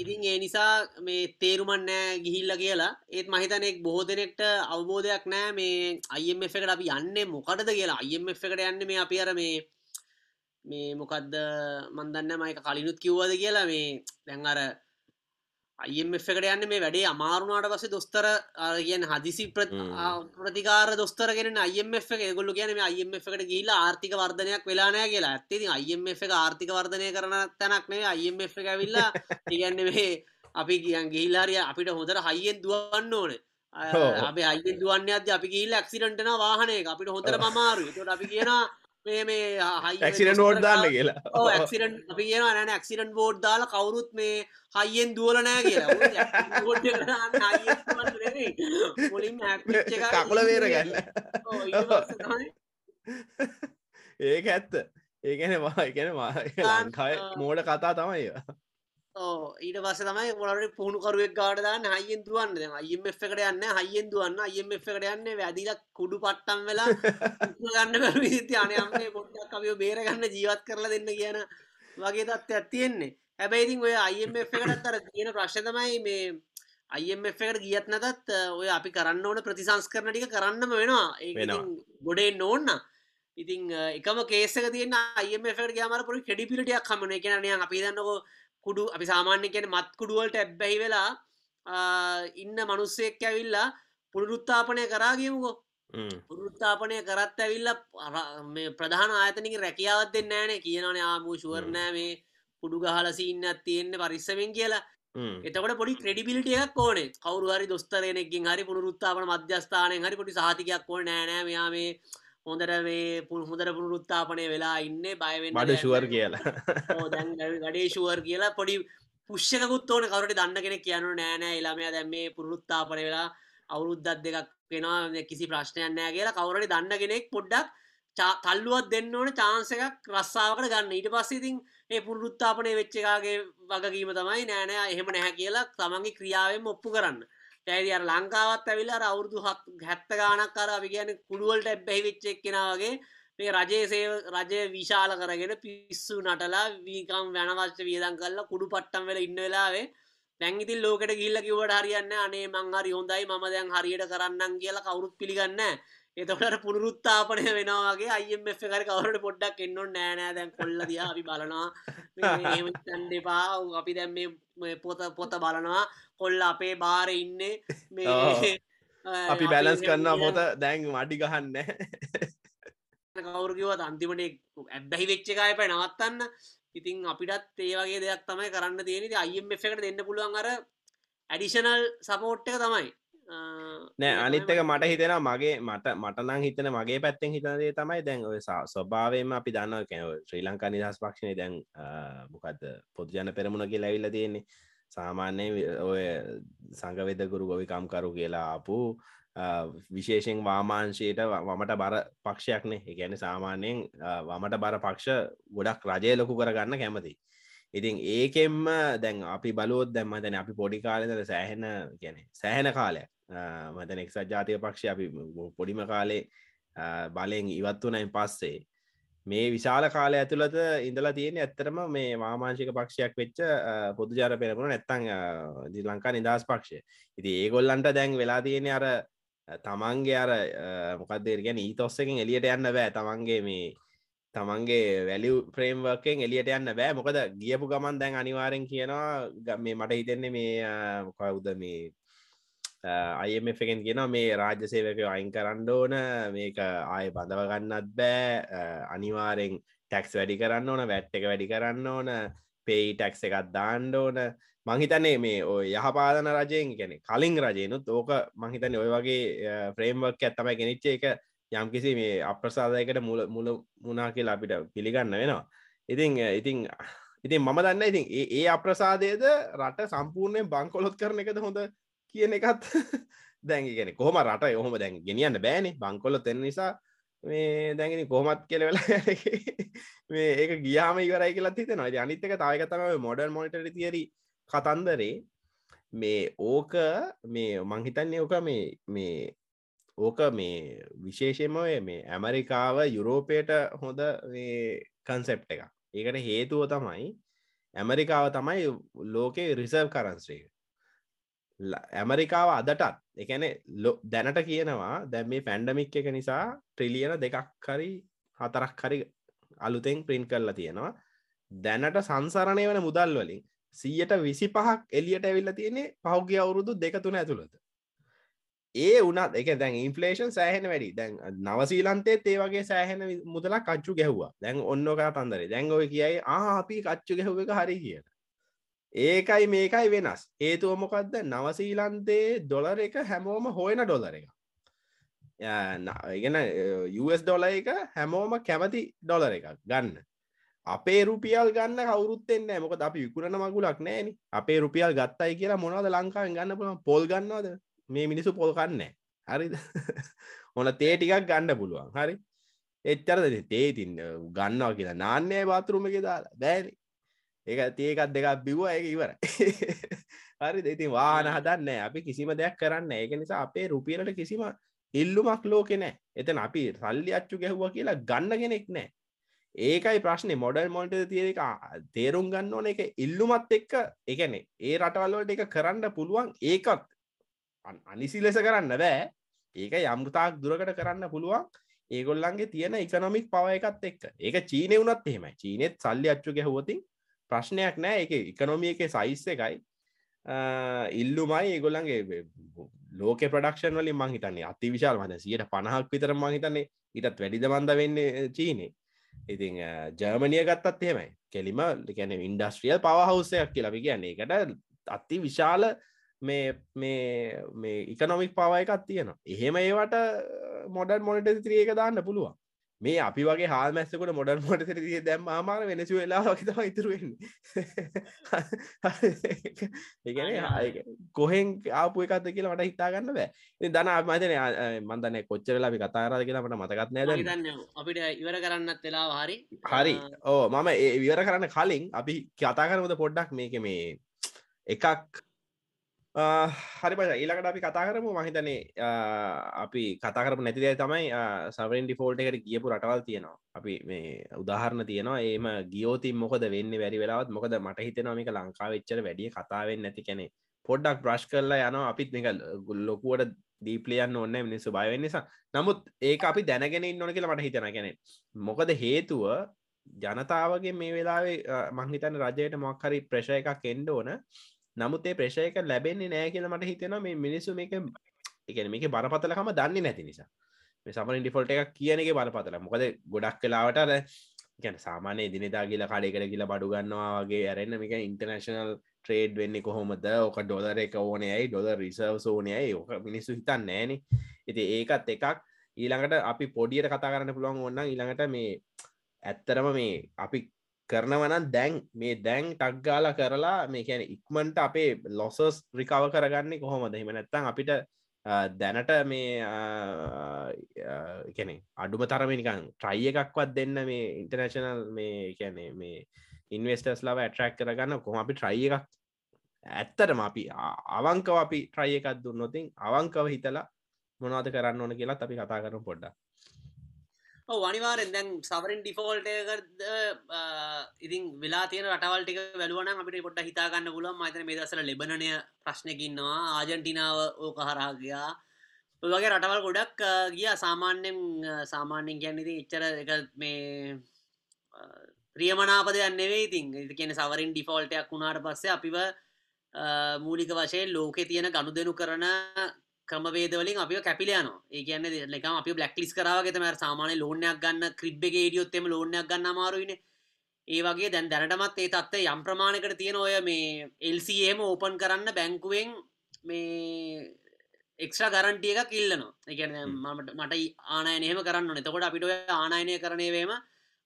ඉතින් ඒ නිසා මේ තේරුමන් නෑ ගිහිල්ල කියලා. ඒත් මහිතනෙක් බොහෝ දෙනෙක්ට අවබෝධයක් නෑ මේ අයිම් එකට අපි යන්නේ මොකටද කියලා. අයිම් එකට යන්න මේ අපි අර මේ මේ මොකක්ද මන්දන්න මයික කලිනුත් කිව්වද කියලා මේ දැන් අර අයිම් එකට යන්න මේ වැඩේ අමාරුණට පස දොස්තර කියන හදිසි ප්‍රතිකාර දොස්තරගෙන අයම ගොල්ල කියන අයම එකට ගිල්ලා ආර්ථික වර්ධනයක් වෙලානෑ කියලා. ඇත්තති අයම එක ආර්ථික වර්ධනය කරන තැනක්නේ අයම එක ඇවිල්ලා ඉගන්න මේ අපි කියන් ගිහිල්ලාරිය අපිට හොඳට හයියෙන් දුවන්න ඕන. අප අයිෙන් දුවන්න අද අපි ගිල්ල ක්සිඩටන වාහනය අපිට හොඳට මමාරු ට අපි කියනවා මේ මේ ඇක්සිඩන් ෝඩ් දාන්න කියලා. ඇක්සිඩන් අපි කියන නෑන ඇක්සිඩන් බෝඩ් දාල කවුරුත් මේ හයියෙන් දුවල නෑ කියලා. මුලින් කකුල වේර ගන්න ඒක ඇත්ත. ඒගැන වා ගැන ලංකාය මෝඩ කතා තමයි ඊට පස තමයි මොලට පුහුණුකරුවෙක් ගාඩදාන්න හයිෙන් දුවන්න. අයිම එකට යන්න හයිෙන් දුවන්න. අයම එකට යන්න වැදිල කුඩු පට්ටම් වෙලා ගන්න බැරි අනයම්ේ පොට්ටක් අපිෝ බේරගන්න ජීවත් කරලා දෙන්න කියන වගේ තත්ව ඇත්තියෙන්නේ හැබැයිතින් ඔය අයිම එකට අර තියෙන ප්‍රශ්තමයි මේ අයිම එකට ගියත් නැතත් ඔය අපි කරන්න ඕන ප්‍රතිසංස් කරන ටික කරන්නම වෙනවා. ඒ ගොඩේ නෝන්න ඉතින් එකම කේසක තියන්න අයම එකට ගයාමර පොරි කෙඩිපිටියක් කමන එකනය අපි දන්නකෝ කුඩු අපි සාමාන්‍ය කියන මත් කුඩුවලට ඇබ්බැහි වෙලා ඉන්න මනුස්සෙක් ඇවිල්ලා පුළරුත්තාපනය කරාගමුකෝ පුරුත්තාපනය කරත් ඇවිල්ල ප්‍රධාන ආයතනික රැකියාවත් දෙන්න ෑනේ කියනනේ ආමූ ශුවරණෑ මේ කුඩු ගහලසින්න තියෙන්න්න පරිස්සමෙන් කියලා. එතකට පොඩි ක්‍රඩිබිලිටියක් ඕනේ. කවරුහරි දොස්තරනෙකින් හරි පුරුත්තාපන මධ්‍යස්ථානය හරි පොටි සාතිකයක් ඕන. නෑනෑ මෙයා මේ හොඳට මේ පුල් හොඳට පුරුත්තාපනය වෙලා ඉන්න බයවෙන් මඩ ශුවර් කියලා. ගඩේ ශුවර් කියලා පොඩි පුෂ්‍යකුත් ඕන. කවරට දන්න කෙන කියනු නෑනෑ එලාමයා දැම් මේ පුරුත්තාපන වෙලා අවුරුද්දත් දෙකක් වෙනවා කිසි ප්‍රශ්නයක් නෑ කියලා කවරට දන්න කෙනෙක් පොඩ්ඩක් තල්ලුවත් දෙන්න ඕන චාන්ස එකක් රස්සාාවකට ගන්න. ඊට පස්සිතින් ඒ පුරුත්තාපනය වෙච්චකාගේ වගකීම තමයි නෑනෑ එහෙම නැහැ කියලා තමන්ගේ ක්‍රියාවෙන් ඔප්පු කරන්න ඇදි අර ලංකාවත් ඇවිල්ලා අවුරුදු හැත්ත ගානක් කර අපි කියන කුඩුවලට එබ්බැහි විච්චෙක් කෙනාවගේ මේ රජයේ සේව රජය විශාල කරගෙන පිස්සු නටලා වීකම් වැනවශ්‍ය වියදන් කල්ලා කුඩු පට්ටම් වෙල ඉන්න වෙලාවේ දැංගිතින් ලෝකට ගිල්ල කිවට හරියන්න අනේ මංහරි හොඳයි. ම දැන් හරියට කරන්නම් කියලා කවුරුත් පිළිගන්න එතකට පුනරුත්තාපනය වෙනවාගේ අයම කර කවරට පොඩ්ඩක් එන්නො නෑනෑ දැන් කොල්ල දිය අපි බලනවා. තැන්ඩපා අපි දැම් මේ පොත පොත බලනවා. කොල්ල අපේ බාර ඉන්න. මේ අපි බැලස් කරන්න පොත දැන් මඩි ගහන්න. කවුරකිවත් අන්තිමට ඇබැහි වෙච්චකාය පයි නවත්තන්න. ඉතින් අපිටත් ඒ වගේ දෙයක් තමයි කරන්න තියෙනෙ අයම් එකට දෙන්න පුළුවන් අර ඇඩිෂනල් සපෝට් එක තමයි නෑ අනිත්තක මට හිතෙන මගේ මට මටනං හිතන මගේ පැත්තෙන් හිතනදේ තමයි දැන් ඔය ස්වභාවයම අපි දන්න කැන ශ්‍රී ලංකා නිදහස් පක්ෂණය දැන් මොකක්ද පොදු ජන පෙරමුණ කිය ලැවිල්ල තියෙන්නේ. සාමාන්‍ය ඔය සංගවෙදකුරු ගොවිකම්කරු කියලා ආපු විශේෂෙන් වාමාංශයට වමට බර පක්ෂයක්නේ. එකැන සාමාන්‍යයෙන් වමට බර පක්ෂ ගොඩක් රජය ලොකු කරගන්න කැමති ඉතින් ඒකෙම්ම දැන් අපි බලුවොත් දැම්ම දැන අපි පොඩි කාලෙද සෑහෙන ගැන සෑහෙන කාලයක්. මතන එක්සත් ජාතික පක්ෂ අපි පොඩිම කාලේ බලයෙන් ඉවත් වනයින් පස්සේ. මේ විශාල කාලය ඇතුළත ඉඳලා තියෙන ඇත්තරම මේ වාමාංශික පක්ෂයක් වෙච්ච පොදු ජාර පෙරපුුණ නැත්තං දි ලංකා නිදස් පක්ෂය. ඉති ඒගොල්ලන්ට දැන් වෙලා තියෙන අර තමන්ගේ අර මොකක්දේර ගැන ඊතොස්සකින් එලියට යන්න බෑ. තමන්ගේ මේ තමන්ගේ වැලි ප්‍රේම්වර්කෙන් එලියට යන්න බෑ. මොකද ගියපු ගමන් දැන් අනිවාරෙන් කියනවා මේ මට හිතෙන්නේ මේ මොකවුද මේ අයමෙන් කියෙන මේ රාජ්‍ය සේවක අයින් කරන්න ඕන මේක ආය බඳව ගන්නත් බෑ අනිවාරෙන් ටැක්ස් වැඩි කරන්න ඕන වැට් එක වැඩි කරන්න ඕන පෙයි ටැක්ස් එකත් දාන්න ඕන. මංහිතන්නේ මේ ඔය යහපාලන රජයෙන් ගැන කලින් රජයනුත් ඕක මංහිතන ඔය වගේ ෆ්‍රේම්වක් ඇත්තමයි ගෙනනිච්ච එක යම්කිසි මේ අප්‍රසාදයකට මුල මුල මුණනා කියලා අපිට පිළිගන්න වෙනවා. ඉතිං ඉතිං ඉතින් මම දන්න ඉතින් ඒ අප්‍රසාදයද රට සම්පූර්ණයෙන් බංකොලොත් කරන එකද හොඳ කියන එකත් දැන්ගෙන කොහම රට යොහොම දැන් ගෙනියන්න බෑනේ. බංකොල තෙන්න නිසා මේ දැගෙන කොහමත් කෙලවෙල මේ ඒක ගියාම ඉවරයි කියලා හිතෙනවා. අනිත්තක තායක තම මොඩල් මොනිටරි තියරි කතන්දරේ. මේ ඕක මේ මංහිතන්නේ ඕක මේ මේ ඕක මේ විශේෂම මේ ඇමරිකාව යුරෝපයට හොඳ කන්සෙප්ට එක ඒකට හේතුව තමයි ඇමරිකාව තමයි ලෝකේ රිසර්ව් කරන්ස්්‍රේ ඇමරිකාව අදටත් එකන ලො දැනට කියනවා දැම් මේ පැන්ඩමික් එක නිසා ට්‍රිලියන දෙකක් කරි හතරක් හරි අලුතෙන් ප්‍රින්් කරලා තියෙනවා. දැනට සංසරණය වන මුදල් වලින් සීයට විසි පහක් එලියට ඇවිල්ල තියෙන්නේ පහුගිය අවුරුදු දෙක තුන ඇතුළත. ඒ උනත් එක දැන් ඉන්ෆලේෂන් සෑහෙන වැඩි. දැන් නවසීලන්තේ ඒ වගේ සෑහෙන මුදලක් කච්චු ගැහ්වා. දැන් ඔන්නෝකා තන්දරේ. දැන් ඔය කියයි ආපි කච්චු ගැහුව එක හරි කියලා. ඒකයි මේකයි වෙනස්. හේතුව මොකක්ද නවසීලන්තේ ඩොලර එක හැමෝම හොයන ඩොලර එක. ඉගෙන US ඩොල එක හැමෝම කැමති ඩොලර එකක් ගන්න. අපේ රුපියල් ගන්න කවරුත්තෙන්න මොක අපි විකුරණ මගුලක් නෑන අපේ රුපියල් ගත්තයි කියලා මොනවද ලංකාවෙන් ගන්න පුළන් පොල් ගන්නවද? මේ මිනිසු පොල් කන්න හරිද? ඕන තේ ටිකක් ගන්න පුළුවන්. හරි? එච්චරද තේතින් ගන්නවා කියලා නාන්නෑ බාතුරුම එක දාලා. බෑනි. ඒක තියකත් දෙකක් බිව්ව එක ඉවර හරි දෙතින් වාහන හදන්න අපි කිසිම දෙයක් කරන්න ඒක නිසා අපේ රුපියලට කිසිම ඉල්ලුමක් ලෝකෙ නෑ එතන අපි සල්ලි අච්චු ගැහ්වා කියලා ගන්න කෙනෙක් නෑ ඒකයි ප්‍රශ්නය මොඩල් මොල්ට තිය එක තේරුම් ගන්න ඕන එක ඉල්ලුමත් එක්ක. එකනේ ඒ රටවල්ලට එක කරන්න පුළුවන් ඒකත් අනිසි ලෙස කරන්න බෑ. ඒක යම්තාක් දුරකට කරන්න පුළුවන්. ඒගොල්ලන්ගේ තියෙන එකනොමික් පව එකත් එක්ක. ඒක චීනය වුනත් එහෙමයි. චීනෙත් සල්ලි අච්චු ගැහුවතින් ප්‍රශ්නයක් නෑ. එක ඉකනොමිය එක සයිස් එකයි. ඉල්ලුමයි ඒගොල්ලන්ගේ ලෝක ප්‍රඩක්ෂන් වලින් මං හිතන්නේ. අති විශාල් වන සියට පණහක් විතර මං හිතන්නේ ඉටත් වැඩිද බන්ධ වෙන්න චීනේ. ඉතින් ජර්මනිය ගත්තත් එහෙමයි. කෙලිම ගැන ඉන්ඩස්ට්‍රියල් පවහවසයක් කියලබි කියන්නේ. එකට අති විශාල මේ මේ මේ ඉකනොමික් පව එකක් තියෙනවා. එහෙම ඒවට මොඩන් මොනිට ත්‍රියක දාන්න පුළුවන්. මේ අපි වගේ හා මැස්සකට මොඩන් මොට රිය දැම් ආමාර වෙනසු වෙලා වකිතම ඉතුරුවෙන් ඒගැන කොහෙන් ආපු එකත් කියලා මට හිතාගන්න බෑ. දන මතන මන්දන කොච්චරලා අපි කතාරද කියලා මට මතකත් නෑ අපිට ඉවර කරන්නත් වෙලා හරි හරි. ඕ මම ඒ විවර කරන්න කලින් අපි කතා කරමද පොඩ්ඩක් මේක මේ එකක් හරි බ ඊලකට අපි කතා කරමු. මහිතනේ අපි කතාකරපු නැතිදේ තමයි සවරෙන් ඩිෆෝල්ට එකට කියපු රටවල් තියෙනවා. අපි මේ උදාහරණ තියෙනවා. ඒම ගියෝතින් මොකද වෙන්න වැරි වෙලාවත් මොකද මට හිතෙනවා මේක ලංකාවෙච්චර වැඩිය කතාවෙන් නැති කැනෙ පොඩ්ඩක් බ්‍රශ් කරලා යනවා. අපිත් මේක ලොකුවට දීපලියන්න ඔන්න මිනිස්සු බයවෙන්න නිසා. නමුත් ඒක අපි දැනගෙන නොන කියලා මට හිතන ගැන මොකද හේතුව? ජනතාවගේ මේ වෙලාවේ මංහිතන රජයට මොක්හරි ප්‍රශය එකක් එන්ඩ ඕන. නමුත් ඒ ප්‍රේෂයක ලැබෙන්නේ නෑ කියලා මට හිතෙනවා. මේ මිනිස්සු මේක එකන මේක බරපතලකම දන්නේ නැති නිසා. මේ සමන ඩිෆොල්ට එකක් කියනගේ බරපතල මොකද ගොඩක් කලාවට අර ගැන සාමානය දිනදා කියල කඩෙකට කියලා බඩු ගන්නවා වගේ ඇරන්න මේක ඉන්ටර්නශනල් ට්‍රේඩ් වෙන්නේ කොහොමද? ඕක ඩොලර එක ඕනයයි ඩොල රිසර්ව සෝනයයි ඕක මිනිස්සු හිතන්න නෑන. ඉති ඒකත් එකක්. ඊළඟට අපි පොඩියට කතා කරන්න පුළුවන් ඔන්න ඊළඟට මේ ඇත්තරම මේ අපි කරනවනම් දැන් මේ දැන් ටක්ගාල කරලා මේ කැන ඉක්මන්ට අපේ ලොසස් රිකව කරගන්නේ කොහොමද? හිම නැත්තං අපිට දැනට මේ කැනෙ අඩුම තරමිනිකන් ට්‍රයි එකක්වත් දෙන්න මේ ඉන්ටර්නශනල් මේ කැනෙ මේ ඉන්වස්ටර්ස් ලව ඇට්‍රක් කරගන්න කොම අපි ට්‍රයි එකක් ඇත්තටම අපි අවංකව අපි ට්‍රයි එකක් දුන්නොතින් අවංකව හිතලා මොනාද කරන්න ඕන කියලා අපි කතා කරන පොඩ්ඩ වනිවාරෙන් දැන් සවරින් ඩිෆෝල්ට ඉතින් වෙලා තියන රටවල්ටික වැලුවන අපිට පොට හිතාගන්න පුලුවන් මතන මේ දසල ලෙබනය ප්‍රශ්නකින්නවා ආජන්ටිනාව ඕක හරහාගයා වගේ රටවල් ගොඩක් ගිය. සාමාන්‍යෙන් සාමාන්‍යෙන් ගැන්නති එච්චර එක මේ ප්‍රියමනාපද නෙවේ ඉතින්. කියන සවරින් ඩිෆෝල්ටයක් වුණාට පස්සේ අපිව මූලික වශයෙන් ලෝකෙ තියෙන ගණු දෙනු කරන ක්‍රමවේදවලින් අපි කැපිලයන ඒ කියන්න ලකම අපි බ්ලක් ලිස් කරාවගෙතම සාමානය ලෝනයක් ගන්න ක්‍රිබ්බ ේඩියොත්තෙම ලෝනයක් ගන්න මාරුවන ඒ වගේ දැන් දැනටමත් ඒ තත්ත යම් ප්‍රමාණකට තියෙන ඔය මේ එල්සම් ඕපන් කරන්න බැංකුවෙන් මේ එක්ෂ ගරන්ටිය එක කිල්ලනවා එකන මට මට ආනයනයම කරන්න එතකොට අපිට ආනායනය කරනයවේම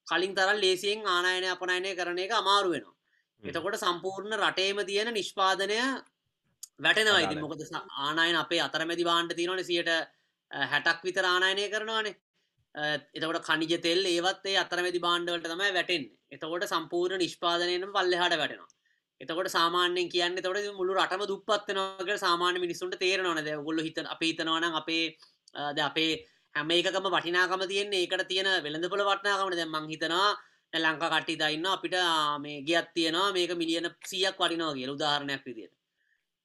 කලින් තරල් ලේසියෙන් ආනායනය අපනයනය කරන එක අමාරු වෙනවා. එතකොට සම්පූර්ණ රටේම තියෙන නිෂ්පාදනය වැටෙනවා ඉතින් මොකද ආනායන අපේ අතරමැදි බාන්ට තියෙනවන සියට හැටක් විතර ආනායනය කරනවානේ. එතකොට කනිජ තෙල් ඒවත් ඒ අතරමැදි බාණ්ඩවලට තමයි වැටෙන් එතකොට සම්පූර්ණ නිෂ්පාදනයන පල්ලෙහට වැටෙනවා. එතකොට සාමාන්‍යෙන් කියන්න තොට මුළු රටම දුපත්වනකට සාමාන්‍ය මිනිසුන්ට තේරනවනද ගොල්ල හිත අප හිතනවන අපේ ද අපේ හැම එකකම වටිනාකම තියෙන්නේ ඒකට තියෙන වෙළඳපොළ වටනාකමට දැම්මං හිතනවා ලංකා කට්ටි දන්න අපිට මේ ගියත් තියෙනවා මේක මිලියන සියක් වටිනවා කියල උදාහරණයක් විදියට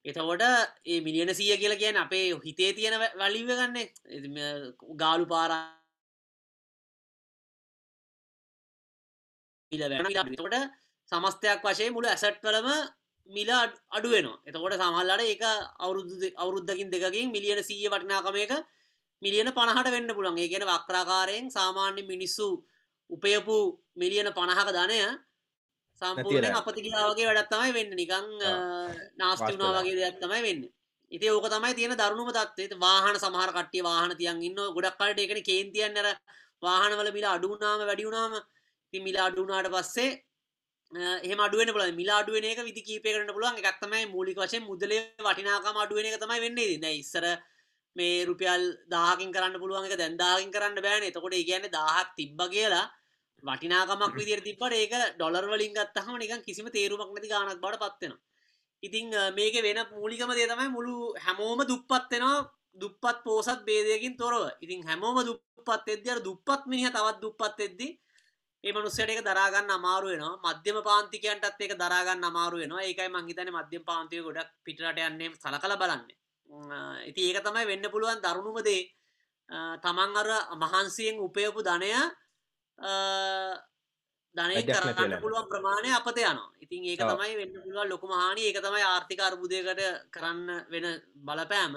එතකොට ඒ මිලියන සිය කියල කියන අපේ හිතේ තියෙන වලිව ගන්න. ගාලු පාරා ට සමස්තයක් වශය මුළු ඇසට් කළම මිල අඩුවෙනවා එතකොට සමහල්ලට ඒක අවුරුදු අවුරුද්ධකින් දෙකින් මිලියන සීය වටිනාකමයක මිලියන පණහට වෙන්න පුළන් ඒ කියෙන වක්්‍රාකාරයෙන් සාමාන්‍ය මිනිස්සු උපයපු මිලියන පණහක ධනය සම්පූර්ණයෙන් අපතිකිලාවගේ වැඩත්තමයි වෙන්න. නිකං නාස්තිවනා වගේ දෙයක් තමයි වෙන්න. ඉති ඕක තමයි තියෙන දරුණුම තත්වේ වාහන සමහර කට්ටිය වාහන තියන් ඉන්න ගොඩක් කලට එකන කේන්තියන්නර වාහනවල මිලා අඩුනාම වැඩියුනාම ති මිලා අඩුනාට පස්සේ එහම අඩුවෙන පුල මිලා අඩුවෙන එක විදි කීපය කරන්න පුළුවන්. එකක්තමයි මූලික වශයෙන් මුදලේ වටිනාකම අඩුවෙන එක තමයි වෙන්නේ. ද ඉස්සර මේ රුපියල් දාහකින් කරන්න පුළුවන් එක දැන්දාකින් කරන්න බෑන. එතකොට ඉගන්න දාහක් තිබ්බ කියලා වටිනාකමක් විදිර තිබට ඒක ඩොලර් වලින් ගත්තහම නිකන් කිසිම තේරුමක් නැති ගානක් බට පත්වෙන ඉතිං මේක වෙන මූලිකම දේ තමයි මුළු හැමෝම දුප්පත්වෙනවා දුප්පත් පෝසත් බේදයකින් තොරව. ඉතින් හැමෝම දුප්පත් එද්දිර දුප්පත් මිනිහ තවත් දුප්පත් එද්දි ඒ මනුස්සයට එක දරාගන්න අමාරුවෙනවා මධ්‍යම පාන්තිකයන්ටත් ඒක දරාගන්න අමාරුවෙනවා ඒකයි මංහිතන මධ්‍යම පාන්තිය ගොඩක් පිටට යන්නේ සල කළ බලන්න ඉති ඒක තමයි වෙන්න පුළුවන් දරුණුමදේ තමන් අර මහන්සියෙන් උපයපු ධනය ධනය කරන්න පුළුවන් ප්‍රමාණය අපත යනවා. ඉතින් ඒක තමයි වෙන්න පුළුවන් ලොකුම හානි ඒක තමයි ආර්ථික අර්බුදයකට කරන්න වෙන බලපෑම.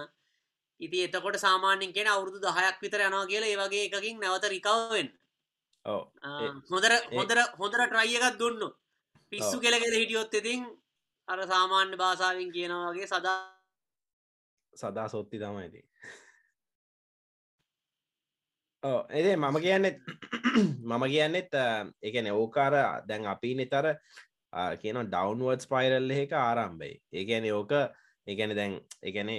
ඉති එතකොට සාමාන්‍යෙන් කියෙන අවුරුදු දහයක් විතර යනවා කියලා ඒ වගේ එකකින් නැවත රිකවෙන් හොඳර හොඳර හොඳර ට්‍රයි එකත් දුන්න පිස්සු කෙලගෙද හිටියොත් ඉතින් අර සාමාන්‍ය භාසාාවෙන් කියනවාගේ සදා සදා සොත්ති තමයිති එදේ මම කියන්නෙත් මම කියන්නෙත් එකන ඕකාර දැන් අපි නිතර කියන ඩවන්වර්ඩ් ස්පයිරල් එක ආරම්භයි. ඒගැන ඕක ඒගැන දැන් එකන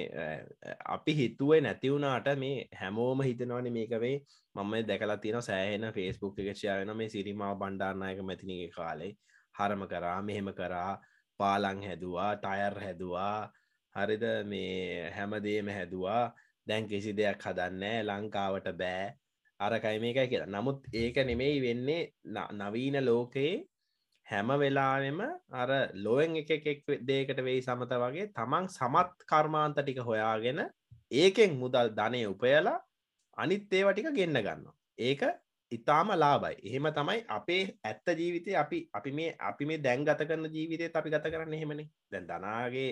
අපි හිතුවේ නැතිවුණට මේ හැමෝම හිතනවන මේකවේ මම දැකලා තියෙන සෑහෙන ෆේස්බුක් එකක්ෂයාවෙන මේ සිරිමාව බණ්ඩාරනායක මැතිනගේ කාලේ. හරම කරා මෙහෙම කරා පාලං හැදවා ටයර් හැදවා. හරිද? මේ හැමදේම හැදවා. දැන් කිසි දෙයක් හදන්නෑ ලංකාවට බෑ. අරකයි මේකයි කියලා. නමුත් ඒක නෙමෙයි වෙන්නේ නවීන ලෝකයේ හැම වෙලාවෙම අර ලෝයෙන් එක එකෙක් දේකට වෙයි සමත වගේ තමන් සමත් කර්මාන්ත ටික හොයාගෙන ඒකෙන් මුදල් ධනය උපයලා අනිත් ඒව ටික ගෙන්න්න ගන්න ඒක ඉතාම ලාබයි එහෙම තමයි අපේ ඇත්ත ජීවිතය අපි අපි මේ අපි මේ දැන් ගත කරන ජීවිතය අපි ගත කරන්න එහෙමනි. දැන් දනාගේ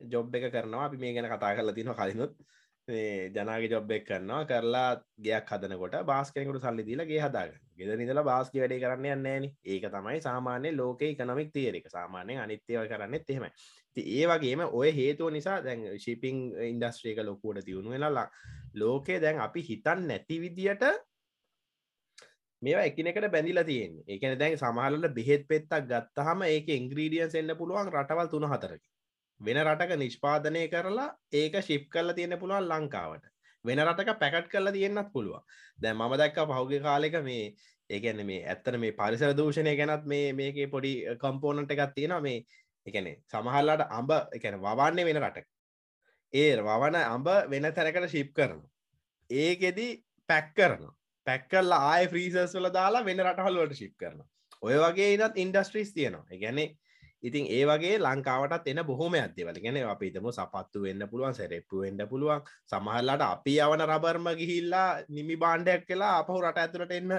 ජොබ් එක කරනවා. අපි මේ ගැන කතා කරලා තින කලිනුත්. ජනාගේ ජොබ්බෙක් කරන්නවා කරලා ගයක් හදනකොට බාස්කෙනකට සල්ලි දීලගේ හදාගන්න. ගෙද නිදල බාස්කි වැඩේ කරන්න යන්නේන ඒක තමයි සාමාන්‍ය ලෝක එකනමික් තේරෙක සාමාන්‍යයෙන් අනිත්‍යව කරන්නෙත් එහෙමයි. ඒ වගේම ඔය හේතුව නිසා දැන් ශිපිං ඉන්ඩස්ට්‍රේක ලොකුවට තියුණු වෙලා ලෝකේ දැන් අපි හිතන් නැති විදියට මේවා එකිනෙකට බැඳිලා තියෙන එකන දැන් සමහලට බෙහෙත් පෙත්තක් ගත්තහම ඒක ඉංග්‍රීඩියන්ස් එන්න පුළුවන් රටවල් තුන හතරක වෙන රටක නිෂ්පාදනය කරලා ඒක ශිප් කරලා තියෙන පුළුවන් ලංකාවට. වෙන රටක පැකට් කරලා තියෙන්න්නත් පුළුවන්. දැ මම දැක්ක පහුග කාලෙක මේ ඒගැන මේ ඇත්තන මේ පරිසර දූෂණය ගැනත් මේ මේක පොඩි කම්පෝනට එකක් තියෙන මේ එකන සමහල්ලාට අඹ එකන වවන්නේ වෙන රටක. ඒ වවන අඹ වෙන තැනකට ශිප් කරන ඒකෙදි පැක් කරන පැක්කල්ලා ආය ෆ්‍රීසර්ස් වල දාලා වෙන රටහල්ලට ශිප් කරන ඔය වගේ ඉනත් ඉන්ඩස්ට්‍රීස් තියෙනවා. ගැනේ ඉතින් ඒ වගේ ලංකාවටත් එන බොහොම ඇදවල ගැන අපිතම සපත්තු වෙන්න පුළුවන් සැරෙප්පු වෙන්න පුළුවන්. සමහල්ලට අපි යවන රබර්ම ගිහිල්ලා නිමි බාණ්ඩයක් කියලා අපහු රට ඇතුළට එන්න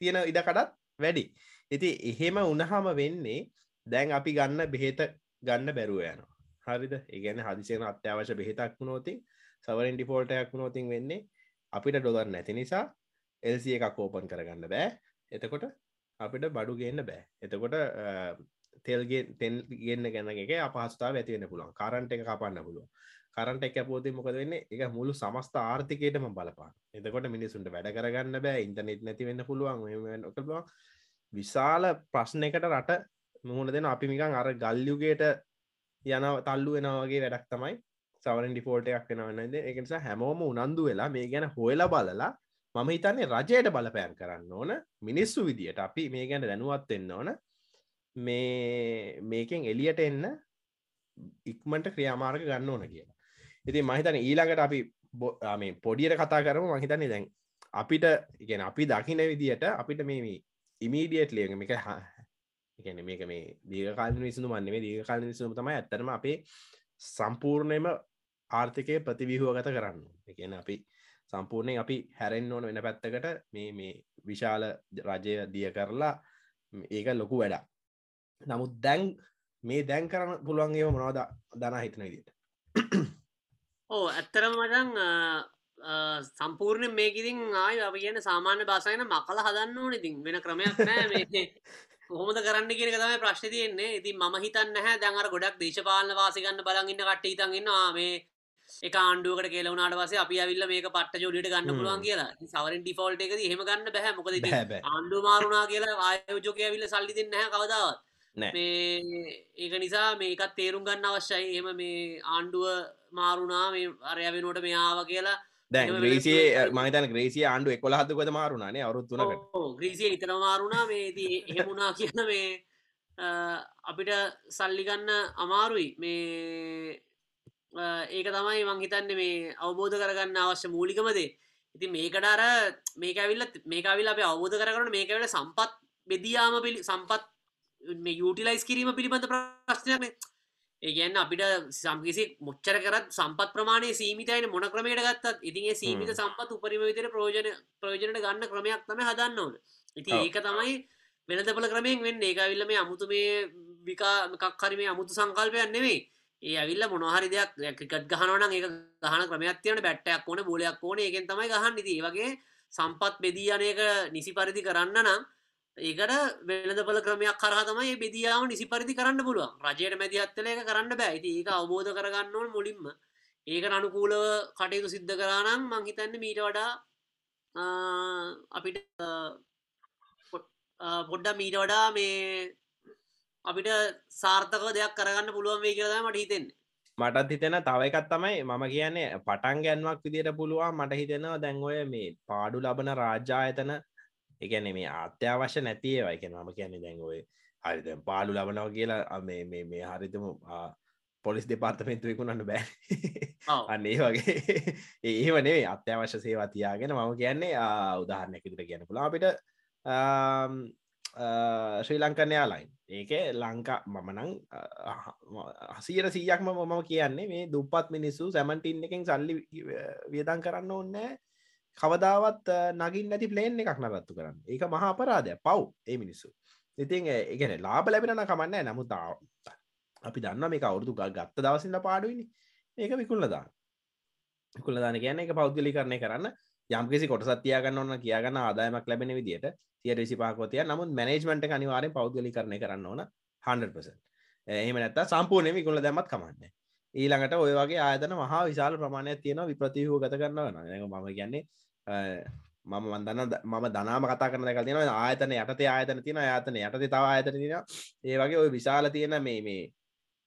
තියෙන ඉඩකඩත් වැඩි. ඉති එහෙම උනහම වෙන්නේ දැන් අපි ගන්න බෙහෙත ගන්න බැරුව යනවා. හරිද? ඒගැන හදිසියන අත්‍යවශ බෙහෙතක් වුණෝතින් සවරෙන් ඩිෆෝල්ටයක් වුණෝතින් වෙන්නේ අපිට ඩොදර් නැති නිසා එල්සිය එකක් ඕපන් කරගන්න බෑ. එතකොට අපිට බඩු ගන්න බෑ. එතකොට තෙල්ගේ තෙල් ගන්න ගැන එක අපහස්ථාව ඇතිවෙන පුළුවන්. කරන්ට එක කපන්න පුළුව කරන්ට එක පෝති මොකද වෙන්න? එක මුළු සමස්ත ආර්ථිකයටම බලපාන. එතකොට මිනිසුන්ට වැඩ කරගන්න බෑ ඉන්ටනෙට් නැති වෙන්න පුළුවන් ඔකවා විශාල ප්‍රශ්න එකට රට මුහුණ දෙන අපි මිකන් අර ගල්යුගේට යන තල්ලු වෙනවාගේ වැඩක් තමයි. සවරෙන් ඩිෆෝල්ට එකක් වෙනවන්නද එකනිසා හැමෝම උනන්දු වෙලා මේ ගැන හොයලා බලලා මම හිතන්නේ රජයට බලපෑන් කරන්න ඕන. මිනිස්සු විදියට අපි මේ ගැන දැනුවත් එන්න ඕන. මේ මේකෙන් එලියට එන්න ඉක්මට ක්‍රියාමාර්ග ගන්න ඕන කියලා. ඉති මහිතන ඊළඟට අපි මේ පොඩියට කතා කරම. මහිතන්නේ දැන් අපිට ඉගෙන අපි දකින විදියට අපිට මේ ඉමීඩියට් ලියග මේක එකන මේක මේ දීකාල විසුු වන්නේ දීකාල විසුම තමයි ඇත්තරම අපේ සම්පූර්ණයම ආර්ථිකය ප්‍රතිවිහුව ගත කරන්න එකන අපි සම්පූර්ණයෙන් අපි හැරෙන් ඕන වෙන පැත්තකට මේ මේ විශාල රජය දිය කරලා ඒක ලොකු වැඩා නමුත් දැන් මේ දැන් කරන්න පුළුවන්ගේ මොනවද දනා හිතන විදිට ඕ ඇත්තරම මටන් සම්පූර්ණ මේකිතින් ආය අප කියන සාමාන්‍ය බාසයන මකල හදන්න ඕන ඉතින් වෙන ක්‍රමයක් නෑ මේ. කොහොමද කරන්න කියෙන තම ප්‍රශ්න තියෙන්නේ. ඉතින් ම හිතන්න හැ දැන්ර ගොඩක් දේශපාලන වාසිකන්න බලගන්න කට හිතන්ගන්නවා මේ එක ආණ්ඩුවකට කියලවනාට වසේ අපි ඇවිල්ල මේක පට්ට ජොඩිට ගන්න පුළුවන් කියලා. සවරෙන් ඩිෆෝල්ට එක හෙම ගන්න බැහ මොකද ආණ්ඩු මාරුණා කියලා ආයෝජෝක ඇවිල්ල සල්ලි දෙන්න කවදාවත් මේ ඒක නිසා මේකත් තේරුම් ගන්න අවශ්‍යයි. එම මේ ආණ්ඩුව මාරුණා මේ අරය වෙනෝට මෙයාව කියලා. දැන් ග්‍රීසිය මහිතන ග්‍රේසිය ආණ්ඩු එකොල හදකොද මාරුණනේ අවරුත්තුනකට ග්‍රීසිය ඉතන මාරුණා. මේදී එහෙමුණා කියන මේ අපිට සල්ලිගන්න අමාරුයි. මේ ඒක තමයි මංහිතන්න මේ අවබෝධ කරගන්න අවශ්‍ය මූලිකමදේ ඉති මේකටර මේකවිල්ල මේකවිල් අප අවබෝධ කරන මේකවල සම්පත් බෙදියාම පිළි සම්පත් මේ යුටිලයිස් කිරීම පිළිබඳ ප්‍රශ්නයන ඒගැන්න අපිට සම්කිසි මොච්චර කරත් සම්පත් ප්‍රමාණය සීමිතයින මොන ක්‍රමයට ගත්තත්. ඉතින්ගේ සීමිත සම්පත් උපරිම විතර ප්‍රෝජන ප්‍රෝජනට ගන්න ක්‍රමයක් තම හදන්න ඕන. ඉති ඒක තමයි වෙනදපල ක්‍රමයෙන් වෙන්න. ඒකවිල්ල මේ අමුතු මේ විකා මකක්හරිම අමුතු සංකල්පයන් නෙවෙයි ඒ ඇවිල්ල මොනහරි දෙයක් ක්‍රිකට් ගහනවන ඒ ගහන ක්‍රමයක්තියන බැට්ටයක් ඕන බෝලයක් ඕන. ඒකෙන් තමයි ගහන්න. ඉති වගේ සම්පත් බෙදී අනක නිසි පරිදි කරන්න නම් ඒකට වෙළඳපල ක්‍රමයක් කරහ තමයි බෙදියාව නිසි පරිදි කරන්න පුළුවන්. රජයට මැදි අත්තල එක කරන්න බෑ. ඒක අවබෝධ කරගන්නවල් මුලින්ම. ඒක අනුකූලව කටයුතු සිද්ධ කරනම් මංහිතන්න මීට වඩා අපිට පොඩ්ඩ මීට වඩා මේ අපිට සාර්ථක දෙයක් කරගන්න පුළුවන් වේ කියලා මට හිතෙන්නේ. මටත් හිතෙන තව එකත් තමයි මම කියන්නේ පටන් ගැන්වක් විදියට පුළුවන් මට හිතෙනවා දැන් ඔය මේ පාඩු ලබන රාජ්‍යායතන එකන මේ අත්‍යවශ්‍ය නැතිේ වයිකෙන මම කියන්නේ දැන් ඔය හරිද පාලු ලබනව කියලා මේ මේ හරිතම පොලිස් දෙපාර්තමෙන්තුවකුණන්න බෑ. අන්නේ වගේ. ඒවනේ අත්‍යවශ්‍ය සේවා තියාගෙන මම කියන්නේ උදාහරණයක් ඉදිර කියන පුලා අපිට ශ්‍රී ලංකන යාලයින් ඒක ලංකා මමනං හසීර සීයක්ම මම කියන්නේ මේ දුපත් මිනිස්සු සැමන්ටින් එකෙන් සල්ලි වියදන් කරන්න ඕන්නෑ කවදාවත් නගින් නැති ප්ලේන් එකක් නරත්තු කරන්න. ඒක මහා අපරාධය පව් ඒ මිනිස්සු. ඉතින් ඒගෙන ලාබ ලැබෙන කමන්න නමුත් අපි දන්න මේ අවුරදු ගත්ත දවසින්න පාඩුවනි ඒක විකුල්ලදා විකුල්ලදාන කියන එක පෞද්ගලි කරණය කරන්න යම්කිසි කොට සත්තියාගන්න ඔන්න කියගන්න ආදායමක් ලැබෙන විදිට තිය රිසිපාකෝතිය නමුත් මැනේජ්මට අනිවාරෙන් පෞද්ගලි කරණය කරන්න ඕන 100% එහෙම නැත්ත සම්පූර්ණය විකුල්ල දැමත් කමන්න ඊළඟට ඔය වගේ ආයතන මහා විශාල ප්‍රමාණයක් තියෙන විප්‍රතිහූ ගත කරන්න වන ම කියන්නේ මම වන්දන්න මම දනාම කතා කරන එක තියෙන ආයතන යටතේ ආයතන තියෙන ආයතන යටතේ තව ආයතන තියෙන ඒ වගේ ඔය විශාල තියෙන මේ මේ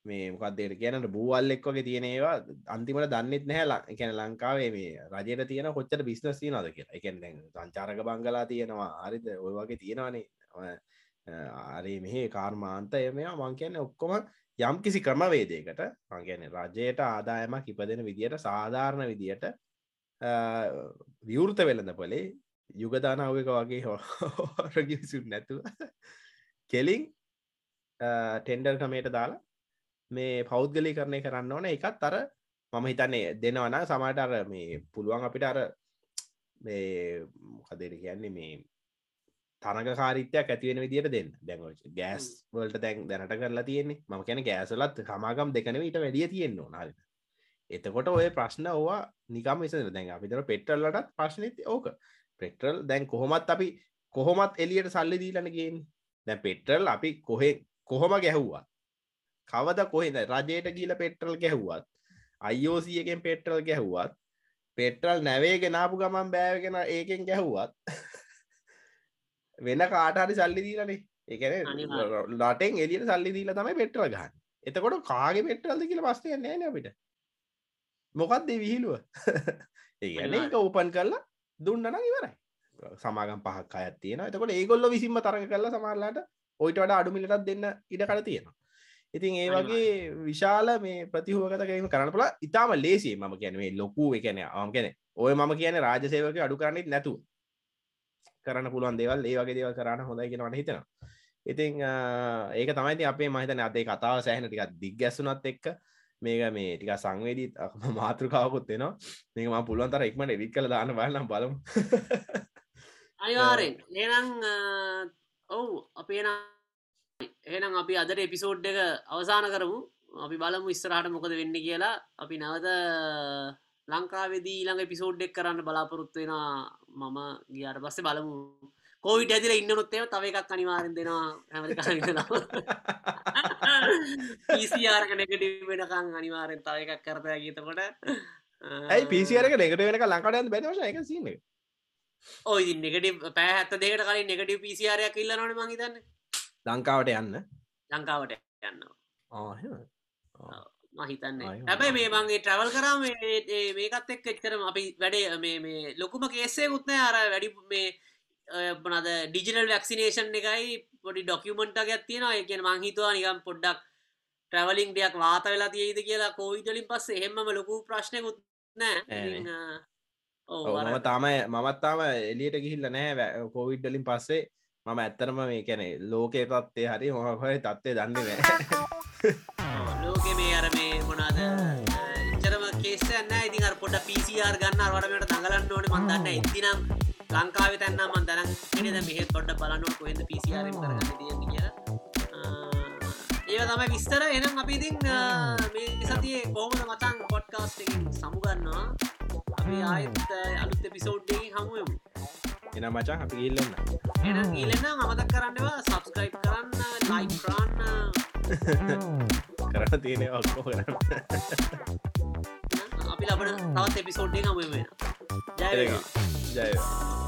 මේ මොකක්දේට කියනට බූවල් එක් වගේ තියෙන ඒවා අන්තිමට දන්නෙත් නැහැ. එකැන ලංකාවේ මේ රජයට තියෙන කොච්චර බිස්නස් තියනද කියලා. එකෙන් සංචාරක බංගලා තියෙනවා. හරිද? ඔය වගේ තියෙනවානේ. අරේ මෙහේ කාර්මාන්තය මෙයා මං කියන්නේ ඔක්කොම යම් කිසි ක්‍රමවේදයකට මංගැන රජයට ආදායමක් ඉපදෙන විදියට සාධාරණ විදියට විවෘත වෙළඳ පොලේ යුගදානාවක වගේ හෝරගිසු නැතුව කෙලින් ටෙන්ඩර් කමයට දාලා මේ පෞද්ගලි කරණය කරන්න ඕන එකත් අර මම හිතන්නේ දෙනවන සමට අර මේ පුළුවන් අපිට අර මේ මොකදර කියන්නේ මේ තරග කාරිත්‍යයක් ඇතිවෙන විදිට දෙන්න දැන් ගෑස් වලට දැන් දැනට කරලා තියෙන්නේ මම කියන ගෑසලත් හමාගම් දෙකන විට වැඩිය තියෙන්න්න නරි එතකොට ඔය ප්‍රශ්න ඕවා නිකම් විස දැන් අපිතර පෙට්‍රල්ලටත් ප්‍රශ්නති ඕක. පෙට්‍රල් දැන් කොහොමත් අපි කොහොමත් එලියට සල්ලි දීලනගෙන් දැ පෙට්‍රල් අපි කොහෙ කොහොම ගැහ්වා කවද කොහෙද රජයට ගීල පෙට්‍රල් ගැහුවත් අයෝසියකෙන් පෙට්‍රල් ගැහුවත් පෙට්‍රල් නැවේ ගෙනාපු ගමන් බෑවගෙන ඒකෙන් ගැහුවත් වෙන කාටහරි සල්ලි දීලනේ. එකන ලටෙන් එලියට සල්ලි දීල තමයි පෙට්‍රල් ගහන්න. එතකොට කාගේ පෙට්‍රල්ද කියල පස්තය නෑන අපිට මොකක්ද විහිලුව ඒගැන එක ඕපන් කරලා දුන්නන ඉවරයි. සමාගම් පහක් අයත් තියෙන එතකොට ඒගොල්ල විසින්ම තරග කරලා සමරලාට ඔයිට වඩ අඩුමිලටත් දෙන්න ඉඩ කර තියෙනවා. ඉතින් ඒ වගේ විශාල මේ ප්‍රතිහෝගතකීම කරන පල ඉතාම ලේසි ම කියැනේ ලොකු එකන ආම කෙනෙ ඔය මම කියන රාජසේවක අඩු කරන්නෙත් නැතුව කරන්න පුළුවන් දේවල් ඒ වගේ දේවල් කරන්න හොඳයි කියෙනවට හිතෙනවා. ඉතිං ඒක තමයි අපේ මහිතන අදේ කතාව සෑහන ටිකක් දිග්ගැසුනත් එක්ක මේක මේ ටික සංවේදී මාතෘකාවකුත් වෙනවා මේක ම පුළුවන් තර ඉක්මට එවිත් කළ දාන්න බලනම් බලමු. අනිවාරෙන් ඒනම් ඔවු අපේ එහෙනම් අපි අදට එපිසෝඩ් එක අවසාන කරමු. අපි බලමු ඉස්සරහට මොකද වෙන්න කියලා. අපි නැවත ලංකාවෙදී ඊළඟ පිසෝඩ්ඩෙක් කරන්න බලාපොරොත්තු වෙන මම. ගියාට පස්සේ බලමු. කෝවිට ඇතිල ඉන්න නොත්තේ තව එකක් අනිවාරෙන් දෙෙනවා. හැමරිකාලා පිසිආරක නෙගට වෙනකං අනිවාරෙන් තව එකක් කරතය ගීතකොට ඇයි පිසිරක නෙකට වෙනක ලංකාටයන් බැනවශ එක? සින්න ඔයි නෙගට පැහත්ත දෙකට කලින් නෙගටව පිසිාරයක් ඉල්ල නොන මහිතන්න ලංකාවට යන්න? ලංකාවට යන්න. මහිතන්න හැබැයි මේ මගේ ට්‍රවල් කරම මේකත් එක් එච්චරම අපි වැඩේ මේ ලොකුම කේසේ උත්නය අර වැඩි මේ බනද ඩිජිනල් වැක්සිනේෂන් එකයි පොඩි ඩොකියමෙන්ට් එකක් තියෙනවා. ඒ කියන්නේ මං හිතුවා නිකන් පොඩ්ඩක් ට්‍රැවලින් දෙයක් වාත වෙලා තියෙයිද කියලා කෝවිඩ් වලින් පස්සේ එහෙමම ලොකු ප්‍රශ්නකුත් නැහැ. මම තාමයි මමත් තාම එලියට ගිහිල්ල නැහැ කෝවිඩ් වලින් පස්සේ. මම ඇත්තරම මේ කැනෙ ලෝකේ තත්වේ හරි මොහොය තත්වේ දන්නේ නෑ ලෝකෙ මේ අර මේ මොනාද ඉචරම කේසන්න ඉතින් අර පොඩ පිසිR ගන්න අරවටමට දඟලන්න ඕන. මන්දන්න ඉතිනම් ලංකාව තැන්න මන්දරන් එනද මෙහෙත් පොඩ්ඩ බලන්නට කොහෙද පිසිරම් කරගන්න තියන්න කියලා. ඒ තමයි විස්තර. එනම් අපි ඉතින් මේ සතියේ කෝමද මතන් පොඩ්කාස්ටකින් සමුගන්නවා අපි ආයත් අලුත් පිසෝඩ්ඩේ හමුවමු එන මචන් අපි ඉල්ලන්න එන ඉලන්න අමතක් කරන්නවා සබස්ක්‍රයිප් කරන්න ලයි් කරන්න කරන්න. තියෙන ඔක්කෝ කරන්න අපි ලබන තවත් එපිසෝඩ්ඩේ හමුව වෙන ජය ජයවා